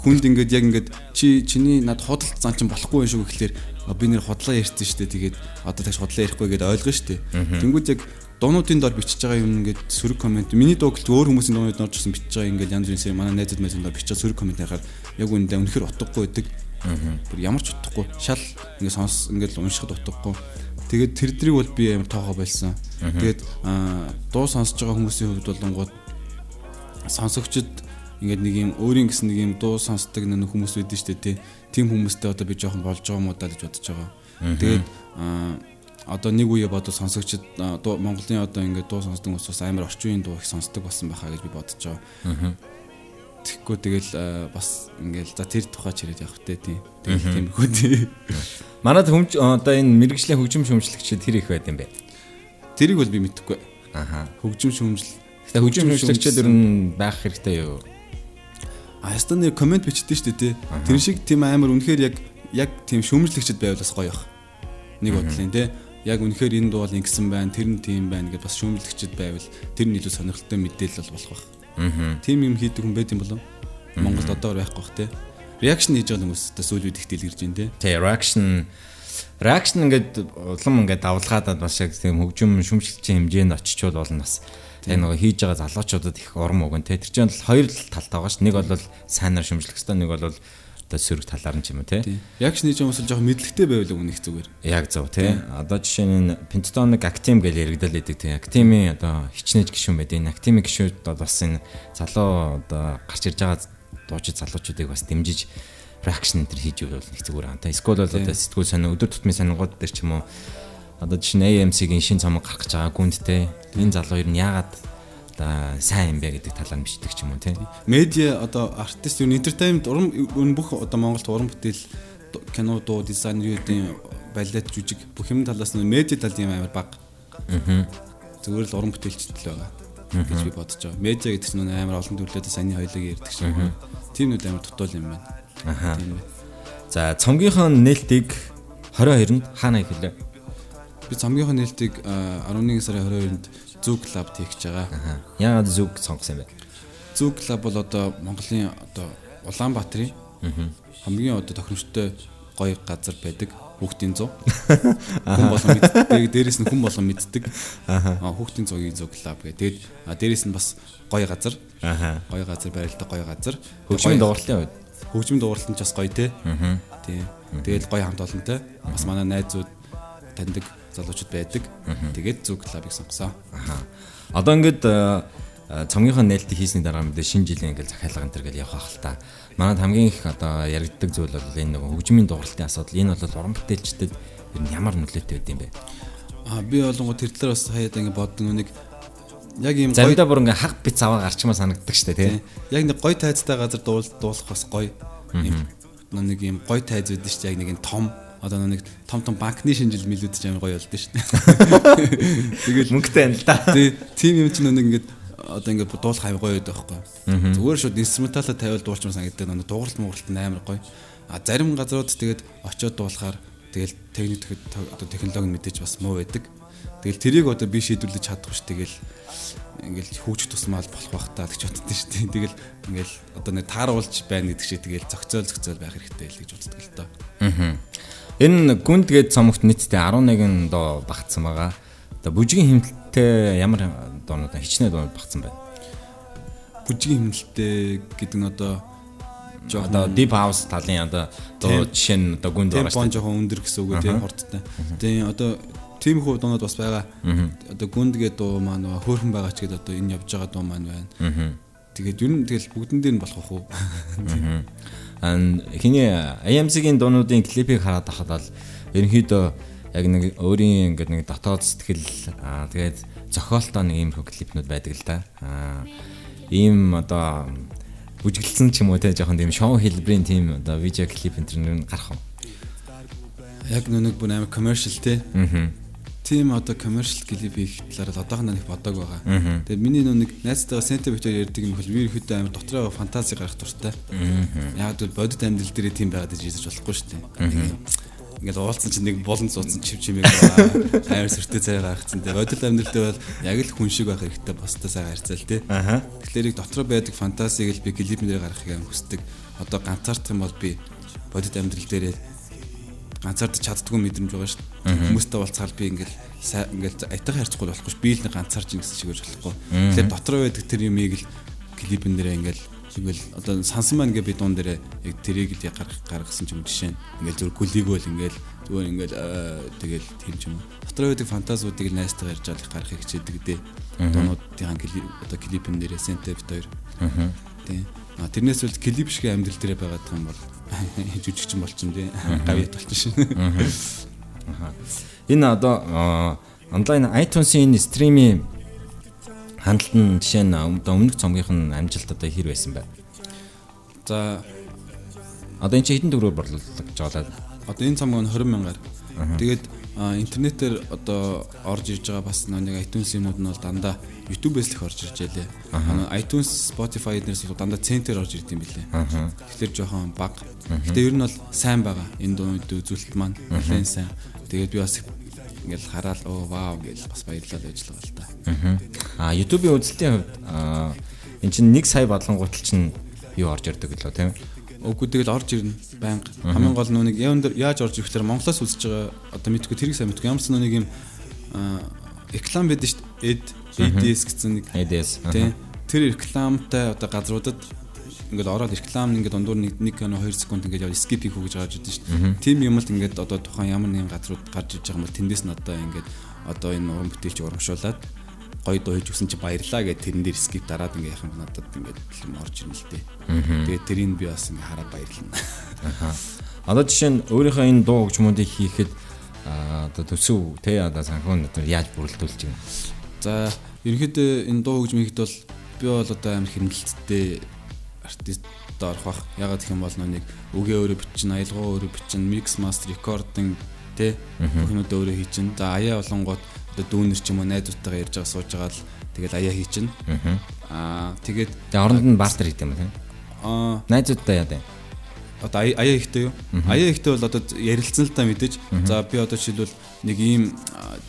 хүнд ингээд яг ингээд чи чиний над худалд зан чин болохгүй юм шүү гэхлээр би нэр худлаа ярьсан шүү дээ. Тэгээд одоо тэгш худлаа ярихгүй гэдээ ойлгоно шүү дээ. Тэнгүүд яг дуунуудын доор бичиж байгаа юм ингээд сөрөг комент миний дуугалт өөр хүмүүсийн дуунууд орж ирсэн бичиж байгаа ингээд янз бүрийн манай найзууд мэзэн доор бичиж сөрөг комент харахаар яг үүндээ үнэхээр утгагүй байдаг. Аа. Ямар ч утгагүй. Шал ингээд сонс ингээд уншихад утгагүй. Тэгээд тэр дрийг бол би амар тоогоо болсон. Тэгээд дуу сонсож байгаа хүмүүсийн хувьд болонгууд сонсогчд ингээд нэг юм өөрийн гэсэн нэг юм дуу сонсдог нэг хүмүүс байдэн штэ тий. Тим хүмүүстэй одоо би жоохон болж байгаа юм уу даа гэж бодож байгаа. Тэгээд одоо нэг үе бодож сонсогчд Монголын одоо ингээд дуу сонсдог хүмүүс бас амар орчин үеийн дуу их сонсдог болсон байхаа гэж би бодож байгаа. Тэгэхгүй тэгэл бас ингээд за тэр тухай чирээд явах тэ тийм. Тэгэл тиймэрхүү тийм. Манад хөмж одоо энэ мэрэгжлийн хөгжим шүмжлэгчид тэр их байд юм бэ. Тэрийг бол би мэдэхгүй. Аха. Хөгжим шүмжил. Гэтэ хөгжим шүмжлэгчид ер нь байх хэрэгтэй юу? А ястаа нэр комент бичдэг шүү дээ тий. Тэр шиг тийм амар үнэхээр яг яг тийм шүмжлэгчд байвал бас гоё бах. Нэг бодлын тий яг үнэхээр энэ дуу бол ингэсэн байна, тэр нь тийм байна гэдээ бас шүүмжлэгчд байвал тэр нь илүү сонирхолтой мэдээлэл болох байх. Аа. Тим юм хийдэг хүн байд юм болов? Монголд одоор байхгүй бах те. Реакшн хийж байгаа хүмүүс та сүүл үед их дэлгэрж байна те. Тий, reaction reaction ингээд улам ингээд давлгаадаад бас яг тийм хөгжим шүмжлэгчийн хэмжээнд очичвол болно бас. Тэгээ нөгөө хийж байгаа залуучуудад их урам өгөн те. Тэр чинь бол хоёр талтай байгаа ш. Нэг бол сайнаар шүмжлэх хэвээр нэг бол одоо сөрөг талаар нь ч юм уу тий. Яг ч нэг юм бол жоохон мэдлэгтэй байвал үнэх зүгээр. Яг зөв тий. Одоо жишээ нь Pentatonix Actim гэж яригдал идэг тий. Actim-ийн одоо хичнээн гишүүн байд. Энэ Actim-ийн гишүүд бас энэ залуу одоо гарч ирж байгаа дуучид залуучуудыг бас дэмжиж reaction энэ хийж өгвөл нэг зүгээр аа. Эсвэл бол одоо сэтгүүл сонио өдөр тутмын сонингууд дээр ч юм уу одоо жишээ нь AMC-гийн шин цомог гарах гэж байгаа гүндтэй энэ залуу ер нь яагаад одоо сайн юм бэ гэдэг талаар нь бичдэг ч юм уу тийм. Медиа одоо артист юу entertainment уран бүх одоо Монголд уран бүтээл кино дуу дизайн юу гэдэг балет жүжиг бүх юм талаас нь медиа тал юм амар баг. Аа. Зүгээр л уран бүтээлчд л байгаа гэж би бодож байгаа. Медиа гэдэг чинь амар олон төрлөөд саний хоёлыг ярьдаг шиг. Тийм нүд амар дутуул юм байна. Аа. За цомгийнхоо нээлтийг 22-нд хаана ихэлээ? Би цомгийнхоо нээлтийг 11 сарын 22-нд Зүг клуб тэгж байгаа. Яагаад зүг сонгосон юм бэ? Зүг клуб бол одоо Монголын одоо Улаанбаатарын хамгийн одоо тохиромжтой гоё газар байдаг. Хүүхдийн зуу. Хүн болон мэддэг. Дээрээс нь хүн болон мэддэг. Аа хүүхдийн зуугийн зүг клуб гэдэг. Тэгээд дээрээс нь бас гоё газар. Аа гоё газар байралтай гоё газар. Хөгжмийн дууралтын үед. Хөгжмийн дууралт нь ч бас гоё те. Аа. Тийм. Тэгэл гоё хамт олонтой. Бас манай найзууд таньдаг залуучууд байдаг. Тэгээд зүг клубыг сонгосон. Аха. Одоо ингээд цомгийнхоо нээлтийг хийсний дараа мэдээ шинэ жилийн ингээл захиалга энэ төр гэж явах хэл та. Манайд хамгийн их одоо яригддаг зүйл бол энэ нэг хөгжмийн дууралтын асуудал. Энэ бол уран бүтээлчдэд ер нь ямар нөлөөтэй байд юм бэ? Аа би болонгоо тэр талаар бас хаяад ингэ боддог нэг яг ийм гоё заримдаа бүр ингээ хаг бит заваа гарчмаа санагддаг штэ тий. Яг нэг гоё тайзтай газар дуул дуулах бас гоё. Нэг нэг ийм гоё тайз байдаг штэ яг нэг юм том одоо нэг том том банкны шинжил мэлүүд ч амар гоё болдсон шүү дээ. Тэгэл мөнгөтэй юм л да. Тийм юм чинь нэг ингээд одоо ингээд дуулах аяг гоё байдаг байхгүй. Зүгээр шууд инструменталаа тавиал дуулчмаар санагддаг. Нэг дууралт мууралт амар гоё. А зарим газрууд тэгээд очиод дуулахаар тэгэл техник одоо технологи мэдээж бас муу байдаг. Тэгэл тэрийг одоо би шийдвэрлэж чадахгүй ш. Тэгэл ингээл хүүч тусмаал болох бах таа гэж боддоо шүү дээ. Тэгэл ингээл одоо нэг тааруулж байна гэдэг шиг тэгэл зөгцөөл зөгцөөл байх хэрэгтэй л гэж боддог л доо. Аа. Энэ гүнд гээд цомогт нийтдээ 11 доо багтсан байгаа. Одоо бүжгийн хэмнэлттэй ямар доонууд хичнээн доонууд багтсан байна. Бүжгийн хэмнэлттэй гэдэг нь одоо жоохон одоо deep house талын одоо жишээ нь одоо гүнд байгаа шүү дээ. жоохон өндөр гэсэн үг тийм хурдтай. Тэгээ одоо тийм хүү дуунууд бас байгаа. Одоо гүнд гэдэг дуу маань хөөрхөн байгаа ч гэдэг одоо энэ явж байгаа дуу маань байна. Тэгээд ер нь тэгэл бүгдэн дээр нь болох уу. Хиний AMC-гийн дуунуудын клипийг хараад тахад л ерөнхийдөө яг нэг өөрийн ингээд нэг дотоод сэтгэл тэгээд зохиолтой нэг ийм клипнүүд байдаг л да. Аа ийм одоо бүжиглсэн ч юм уу те жоохон тийм шоу хэлбэрийн тийм одоо видео клип энэ төр гарах уу? Яг нэг бүр амар commercial те. Аа тийм одоо commercial клип хийх талаар одоохондоо нэг бодог байгаа. Тэгээ миний нэг найзтайгаа сентэ битээр ярьдаг юм бол би ихэдтэй амар дотроо фантази гарах дуртай. Яг л бодит амьдрал дээр тийм байгаад ижиж болохгүй шүү дээ. Ингээд уулцсан чинь нэг болон цууцсан чив чимээ амар сүртэй цай гаргацсан. Тэгээ бодит амьдрал дээр бол яг л хүн шиг байх хэрэгтэй бостой сайхан харьцаал тий. Тэгэхээр их дотроо байдаг фантазиг л би клипэн дээр гаргахыг амар хүсдэг. Одоо ганцаардах юм бол би бодит амьдрал дээр ганцаардаж чаддгүй мэдрэмж байгаа шүү дээ. Хүмүүстэй уулзахаар би ингээл ингээл аятайхан харьцахгүй болохгүй ш. Би л нэг ганцаарч ингэсэн байж болохгүй. Тэгэхээр дотроо байдаг тэр юмыг л клипэн дээрээ ингээл Тэгвэл одоо сансан маань ингээ би дуун дээрээ яг тэрийг л гаргах гаргасан ч юм жишээ нь ингээл зөв гүлийгөл ингээл зүгээр ингээл тэгэл тийм ч юм. Дотроо байдаг фантазуудыг л найстайгаар ярьж авах гаргахыг хичээдэг дээ. Дуунуудын одоо клипэн дээрээ сентэ бит хоёр. Тийм. А тэрнээс бол клип шиг амьдрал дээрээ байгаад байгаа юм бол жүжигчин болчихсон тий. Гавьяд болчихсон шин. Энэ одоо онлайн iTunes-ийн стримийн хандлт нь жишээ нь өмнөх цомгийнх нь амжилт одоо хэр байсан бэ? За одоо энэ чинь хэдэн төгрөгөөр борлуулдаг гэж байна? Одоо энэ цомог нь 20 мянгаар. Тэгээд интернетээр одоо орж ирж байгаа бас нэг iTunes юмнууд нь бол дандаа YouTube-ээс л их орж ирж байлээ. iTunes, Spotify эднээс бол дандаа центр орж ирд юм билээ. Тэгэхээр жоохон баг. Гэтэ ер нь бол сайн байгаа. Энэ дууд үзүүлэлт маань нэлээд сайн. Тэгээд би бас ингээл хараад оо вау гэж бас баярлалаа байж байгаа л та. Аа YouTube-ийн үзэлтийн хувьд эн чинь 1 сая бодлонгууд чинь юу орж ирдэг лөө тийм ээ Үгүй тэгэл орж ирнэ байнга. Хамгийн гол нүг яаж орж ирэхээр Монголоос үзэж байгаа одоо мэдгүй тэрийг сайн мэдгүй. Ямар ч нэг юм реклам байдаг шүү дээ. EDS гэсэн нэг EDS. Тэр рекламтай одоо газруудад ингээд ороод реклам ингээд дундуур нэг 1 кино 2 секунд ингээд яваа скип хийх гэж гарч идэв шүү дээ. Тим юм л ингээд одоо тухайн ямар нэгэн газрууд гарч иж байгаа юм бол тэндээс нь одоо ингээд одоо энэ уран бүтээлч урамшуулад гоё дуу хийж өгсөн чи баярлаа гэд тэрэн дээр скип дараад ингээ яхах юм надад ингээ юм орж ирнэ л дээ. Тэгээд тэрийг би бас ингээ хараад баярлана. Аха. Одоо жишээ нь өөрийнхөө энэ дуу хөгжмүүдийг хийхэд одоо төсөв те одоо санхүүн одоо яаж бүрэлдүүлж байна. За ерөнхийдөө энэ дуу хөгжмийг хийхэд бол би бол одоо амар хэмнэлттэй артист орох бах. Ягаад гэх юм бол нэг үгээ өөрөө бичнэ, аялгаа өөрөө бичнэ, микс мастер, рекординг тэ бүх юмудаа өөрөө хийчин. За аяа болонгууд одоо дүүнер ч юм уу найзуудтайгаа ярьж байгаа сууж байгаа л тэгэл аяа хийчин. Аа тэгээд тэгээ оронд нь бартер хийх юм байна. Аа найзуудтай яа даа. Одоо аяа ихтэй юу? Аяа ихтэй бол одоо ярилцсан л та мэдээж. За би одоо жишээлбэл нэг ийм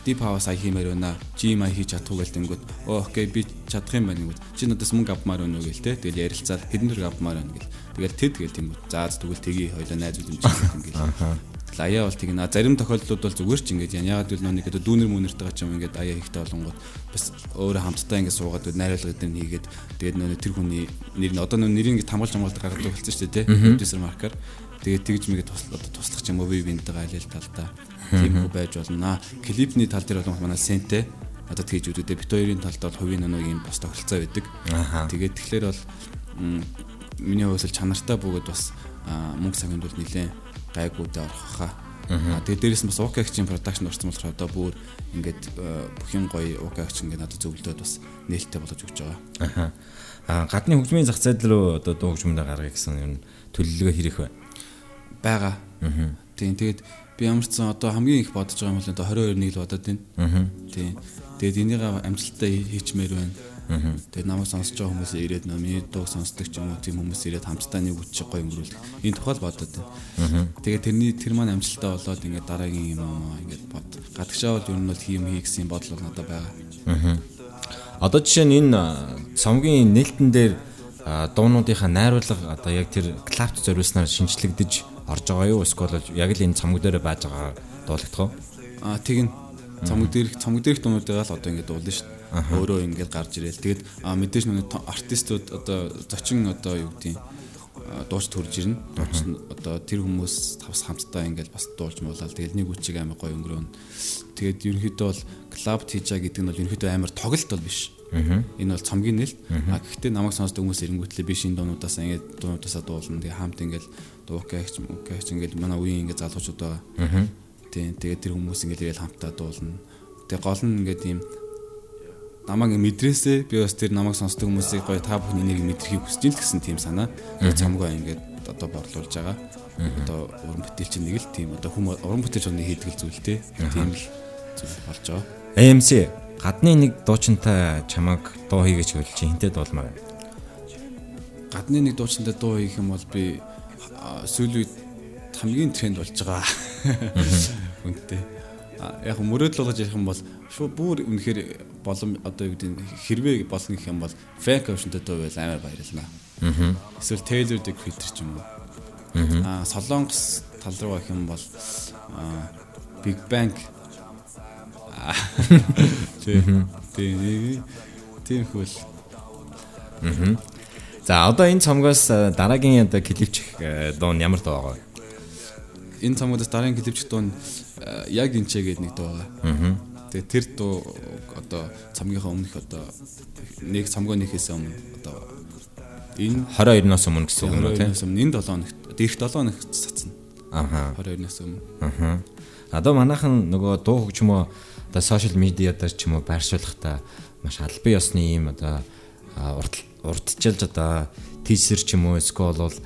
deep house аяа хиймээр байна. Gym аяа хийж чадах уу гэл тэнгүүд. Оо окей би чадах юм байна гэвэл чи надаас мөнгө авмаар уу гэл те. Тэгэл ярилцаад хэдэн төгрөг авмаар байна гэл. Тэгэл тэд гэл үү. За тэгвэл тгий хоёлоо найзууд юм чинь гэл аяа бол тийг на зарим тохиолдлууд бол зүгээр ч ингэж яа. Ягаад гэвэл нэг дүүнер мүнэртэйгээ ч юм ингээд аяа ихтэй болонгууд бас өөрөө хамтдаа ингээд суугаад найруулга нь хийгээд тэгээд нөө тэр хүний нэр нь одоо нөө нэрийг ингээд хамгаалж хамгаалдаг гаргадаг болсон шүү дээ тий продюсер маркаар тэгээд тэгж мэгээ одоо туслах ч юм уу бинтэйгээ алил талдаа тийм хөө байж болно. Клипний тал дээр бол манай сентэй одоо тэгж үүдээ бит хоёрын талд бол хувийн юм бас тохиролцоо байдаг. Тэгээд тэгэхээр бол миний хувьд чанартай бөгөөд бас мөнгө цагт бол нэлээд гайгуудаа орох хаа. Аа тэгээд дээрэс нь бас УК-гийн продакшн орсон болохоор одоо бүр ингээд э, бүх юм гоё УК-ч ингээд надад зөвлөдөөд бас нээлттэй болгож өгч байгаа. Аа гадны хөгжмийн зах зээл рүү одоо дуу хөгжмөндө гаргая гэсэн юм төлөвлөгөө хэрэг бай. Бага. Тийм тэгээд би ямар ч сан одоо хамгийн их бодож байгаа юм бол одоо 22-ыг л бодоод байна. Тийм. Тэгээд энийг амжилттай хийчмээр байна. Тэгээд намайг сонсож байгаа хүмүүс ирээд миний дууг сонсдог ч юм уу тийм хүмүүс ирээд хамтдаа нэг үтч гоё өнгөрүүлэх. Энэ тухайл бодоод байна. Тэгээд тэрний тэр маань амжилттай болоод ингээд дараагийн юм аа ингээд бод. Гадагшаа бол ер нь бол хийм хий гэсэн бодол бол надад байгаа. Аа. Одоо жишээ нь энэ цомгийн нээлтэн дээр дуунуудынхаа найруулга одоо яг тэр клапт зориулснаар шинжлэгдэж орж байгаа юу? Эсвэл яг л энэ цомог дээр байж байгаа дуулагдах уу? Аа тэгин цомог дээрх цомог дээрх дуунуудаа л одоо ингээд дуулна шүү дээ өөрөө ингээд гарч ирээл. Тэгээд мэдээж нэг артистууд одоо зочин одоо юу гэдэг дууч төрж ирнэ. Дууч нь одоо тэр хүмүүс тавс хамтдаа ингээд бас дуулж муулаад тэгэл нэг үчиг амар гоё өнгөрөөн. Тэгээд ерөнхийдөө бол клаб тийжа гэдэг нь бол ерөнхийдөө амар тоглолт бол биш. Энэ бол цомгийн нэлт. А гэхдээ намайг сонсдог хүмүүс эренгүүтлээ биш энэ дуунуудаас ингээд дуунуудаасаа дуулна. Тэгээ хамт ингээд дуукагч мукагч ингээд манай үеийн ингээд залуучууд байгаа. Тийм тэгээд тэр хүмүүс ингээд ирэл хамтдаа дуулна. Тэгээ гол нь ингээд ийм намайг мэдрээсээ би бас тэр намайг сонсдог хүмүүсийг гоё та бүхэн энийг мэдрахийг хүсэж ин л гэсэн тийм санаа. Цамгаа ингээд одоо борлуулж байгаа. Одоо уран бүтээл чинь нэг л тийм одоо хүм уран бүтээлч оны хийдэг зүйл те. Тийм л зүйл болж байгаа. AMC гадны нэг дуучинтай чамаг дуу хийгээч хөл чи хинтээ дуулмаар. Гадны нэг дуучинтай дуу хийх юм бол би сүүлийн хамгийн тренд болж байгаа. Үнтэй. Яг мөрөөдөл болгож ярих юм бол шууд бүр үнэхээр болон одоо юу гэдэг хэрвээ болно гэх юм бол Frank Ocean-тэй дуу байл амар баярлна. Аа. Эсвэл Taylor the Creator ч юм уу. Аа Солонгос тал руу гэх юм бол Big Bang тийм тийм хөл. Аа. За одоо энэ цомгоос дараагийн одоо клипчих дуу нь ямар дуу байгаа вэ? Энэ цомгоос дараагийн клипчих дуу нь яг энэ ч гэдэг нэг дуу байгаа. Аа Тэгээ тэр дуу одоо цамгийнхаа өмнөх одоо нэг цамгаа нэхээс өмнө одоо энэ 22-наас өмнө гэсэн үг юм уу тийм энэ 7 хоногт дээрх 7 хоногт цацна. Аха. 22-наас өмнө. Аха. Одоо манайхан нөгөө дуу хөгжим үү одоо сошиал медиадаар ч юм уу байршуулахдаа маш албан ёсны юм одоо урдчилж одоо тийсэр ч юм уу эсвэл бол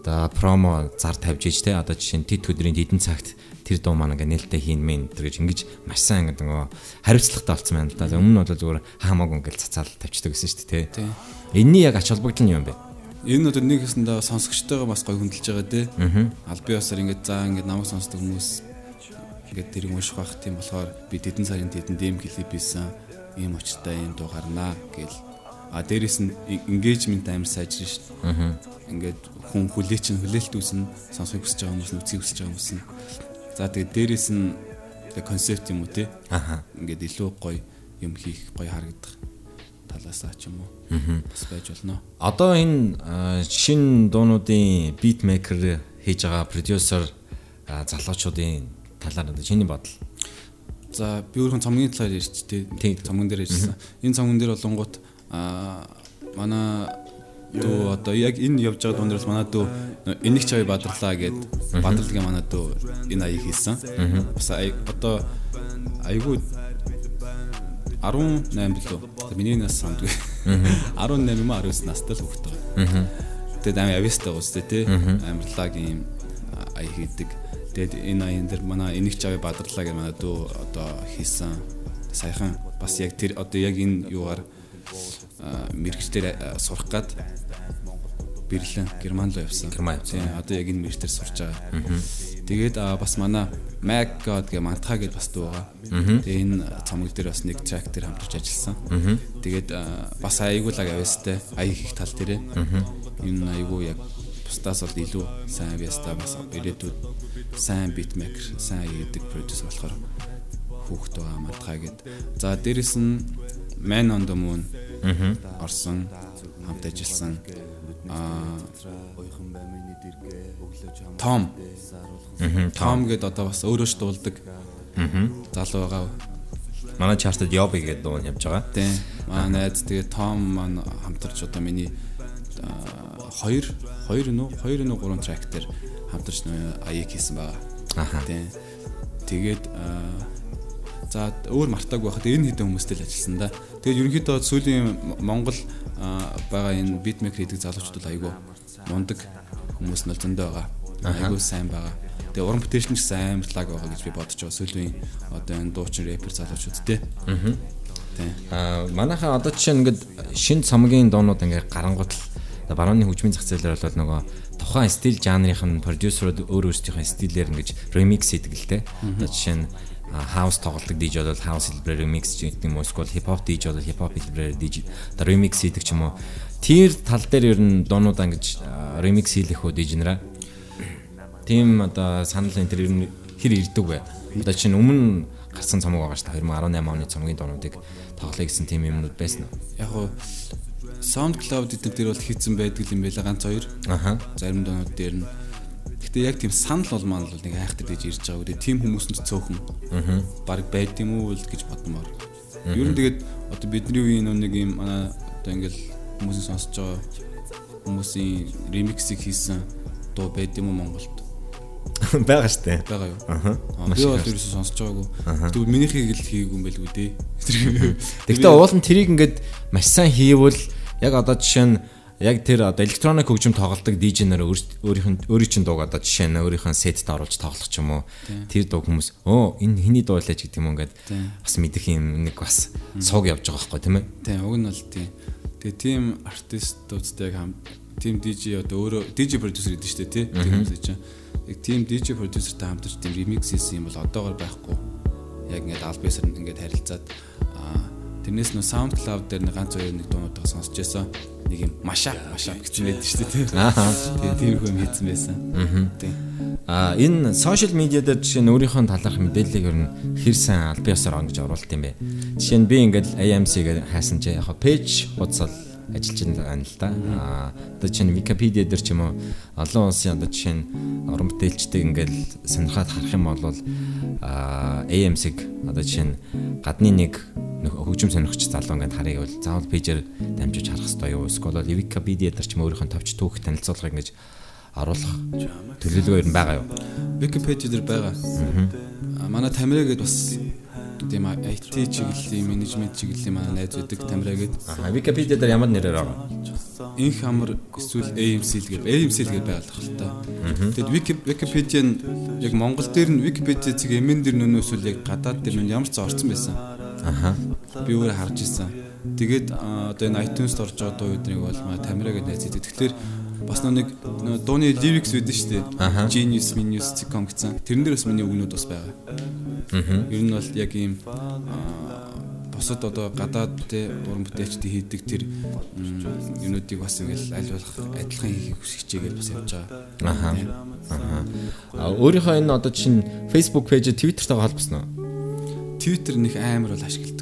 одоо промо зар тавьж иж те одоо жишээ нь тэд өдрийн хэдэн цагт тэр дуу маань ингээ нээлттэй хийн мэн тэр гэж ингэж маш сайн ингээ нөгөө хариуцлагатай болсон байна л да. Өмнө нь бол зүгээр хаамаагүй ингээл цацаал тавьчихдаг гэсэн шүү дээ тий. Энийний яг ач холбогдол нь юм бэ? Энэ одоо нэг хэсэндээ сонсогчтойгоо бас гоё хөндлөж байгаа тий. Албан ёсоор ингээ заа ингээ намайг сонсдог хүмүүс ингээ тэрийг унших байх тийм болохоор би тэдэн сарын тэдэн дэм клип хийсэн ийм очтой ийм дуу гарнаа гэл а дээрэс нь engagement амар сайжрна шүү дээ. Ингээд хүн хүлээ чинь хүлээлт үүснэ сонсохыг хүсэж байгаа хүмүүс нүцгийг хүсэж байгаа хүмүүс нь За тэгээд дээрэс нь концепт юм уу те. Аха. Ингээд илүү гоё юм хийх гоё харагдах талаасаа ч юм уу. Бас байж болно. Одоо энэ шин дуунуудын бит мейкер хийж байгаа продюсер залуучуудын талаар чиний бодол. За би өөрхөн цомгийн талаар ярьч те. Цомгон дээр ярьсан. Энэ цомгон дээр болонгууд а манай дөө одоо яг энэ явж байгаа дундраас манай дөө энийг чавь бадрлаа гэд бадралгийн манай дөө энэ аяг хийсэн. Бас одоо айгүй 18 билүү. Миний нас сандгүй. 18 юм 19 настай л хөвгтэй. Тэгээд амар авьяастай уустай тий. Амарлаг юм аяг хийдэг. Тэгээд энэ аян дээр манай энийг чавь бадрлаа гэж манай дөө одоо хийсэн. Саяхан бас яг тэр одоо яг энэ юугаар мэрэгчлэр сурах гад Берлин Герман руу явсан. Герман. Тийм одоо яг энэ мэрэгчлэр сурч байгаа. Тэгээд бас манай Mac God гэх мантха гэж бас дуу байгаа. Тэгээ энэ цомог дээр бас нэг трак дээр хамтарч ажилласан. Тэгээд бас аягуулаг авьяастай аяг их тал дээрээ. Энэ аягуу яг бусдаас бол илүү сайн авьяастай бас ирээдүйд сайн битмейкер, сайн яадаг продюсер болохоор хүүхэд байгаа мантха гэд. За дээрэс нь Man on the Moon орсон хамт ажилласан аа Том Том гэдэг одоо бас өөрөө ч дуулдаг залуу байгаа. Манай чартад Yobi гэдэг дуу явж байгаа. Тийм. Манай найз тэгээ Том маань хамтарч одоо миний хоёр хоёр нү хоёр нү гурван трак дээр хамтарч аяг хийсэн байгаа. Аха. Тийм. Тэгээд За өөр мартаагүй байхад энэ хэдэн хүмүүстэй л ажилласан да. Тэгээд ерөнхийдөө сүүлийн Монгол байгаа энэ битмейкер хийдэг залуучууд айгүй мундаг хүмүүс нь зөндөө байгаа. Айгүй сайн байгаа. Тэгээ уран бүтээлч нь ч гэсэн амар лаг байгаа гэж би бодож байгаа. Сүүлийн одоо энэ дуучин рэпер залуучууд те. Аа. Аа манайхаа одоо жишээ нь ингээд шин цомгийн доонууд ингээд гарангуут л барууны хөгжмийн зах зээлээр бол нөгөө тухайн стил жанрынх нь продюсерууд өөр өөрсдийнхээ стилээр ингэж ремикс хийдэг л те. Одоо жишээ нь хаус тоглолдог DJ бол хаус хэлбэрээр ремикс гэдэг юм уу эсвэл хипхоп DJ бол хипхоп хэлбэрээр DJ одоо ремикс хийдэг ч юм уу. Тэр тал дээр ер нь доонуудаа ингэж ремикс хийлэх үү нараа. Тим одоо санал энэ тэр ер нь хэр ирдэг вэ? Одоо чинь өмнө гарсан цомог байгаа шүү дээ 2018 оны цомгийн доонуудыг тоглоё гэсэн тийм юмнууд байсан уу? Яг уу SoundCloud эдгээр дээр бол хийцэн байдаг юм байла ганц хоёр. Аха. Зарим доонууд дээр нь Гэтэ яг тийм санал бол маань бол нэг айхтар дэж ирж байгаа үгүй тийм хүмүүс нь цөөхөн. Аа. Бараг байд юм уу л гэж бодмоор. Ер нь тэгээд одоо бидний үеийн нэг юм манай одоо ингээл хүмүүсийн сонсож байгаа хүмүүсийн ремиксийг хийсэн дуу байд юм уу Монголд? байгаа штэ. Байгаа юу? Аа. Би бол ерөөсөө сонсож байгаагүй. Тэгвэл минийхийг л хийгээгүй юм байлгүй дээ. Тэгтээ уул нь тэрийг ингээд маш сайн хийвэл яг одоо жишээ нь яг тэр одоо электроник хөгжим тоглолдог DJ нар өөрийнх нь өөрийн чинь дууг одоо жишээ нь өөрийнхөө сетд оруулж тоглох ч юм уу. Тэр дуу хүмүүс оо энэ хиний дуу лээ гэдэг юм ингээд бас мэдэх юм нэг бас сууг явж байгаа байхгүй тийм ээ. Тийм уг нь бол тийм. Тэгээ тийм артистуудтай яг хам тийм DJ одоо өөрөө DJ продюсер гэдэг шүү дээ тий. Тэр хүмүүс чинь яг тийм DJ продюсертай хамтарч тийм ремикс хийсэн юм бол одоогор байхгүй. Яг ингээд албасаар ингээд харилцаад тэрнээс нөө SoundCloud дээр нэг ганц хоёр нэг дуунуудаа сонсч байсан нэг юм машап машап гэсэн байдаг шүү дээ тийм. Тэгээ тиймэрхүү юм хийсэн байсан. Аа. Тийм. Аа энэ сошиал медиа дээр жишээ нь өөрийнхөө талаарх мэдээллийг ер нь хэр сайн аль биесээр он гэж оруулалт юм бэ. Жишээ нь би ингээд AMC гэдэг хайсан чи яг пэйж хуудасал ажиллаж байна л да. Аа одоо чинь Википедиа дээр ч юм уу олон улсын одоо жишээ нь уран бүтээлчдэг ингээд сонирхоод харах юм бол аа AMC-г одоо жишээ нь гадны нэг хөгжим сонирхч залуу ингээд харъя гэвэл заавал пэйжээр дамжиж харах хэрэгтэй юу? Эсвэл Википедиа дээр ч юм өөрийнх нь товч түүх танилцуулгыг ингэж оруулах төлөвлөгөө ер нь байгаа юу? Википедиа дээр байгаа. Аа манай Тамира гэдээ бас тийм IT чиглэлийн менежмент чиглэлийн манай найз байдаг Тамира гэдэг. Аа Википедиа дээр ямар нэрээр байгаа? Инх хамар эсвэл AMC л гэдэг. AMC л гэдэг байгалах л та. Тэгэд Википедиа нь яг Монгол дээр нь Википедиа цэг эмэн дээр нөнөөс үл яг гадаад дээр нь ямар ч орцсон байсан. Аха. Би өөрөө харж ирсэн. Тэгээд одоо энэ iTunes-д орж байгаа дуу өдрийг бол маа Тамира гэдэг найз идэв. Тэгэхээр бас нэг дууны lyrics үүдэн шүү дээ. Genius, Minus, Zicom гэсэн. Тэрэн дээр бас миний үгнүүд бас байгаа. Аа. Ер нь бол яг ийм бусад одоо гадаад те уран бүтээлчдийн хийдэг тэр юмнуудыг бас ингээл аль болох адилхан хийхийг хүсэж чигээл бас явж байгаа. Аха. Аха. Өөрийнхөө энэ одоо чинь Facebook пэйж, Twitter-тайгаа холбосноо? Twitter нэг амар бол ашигладаггүй.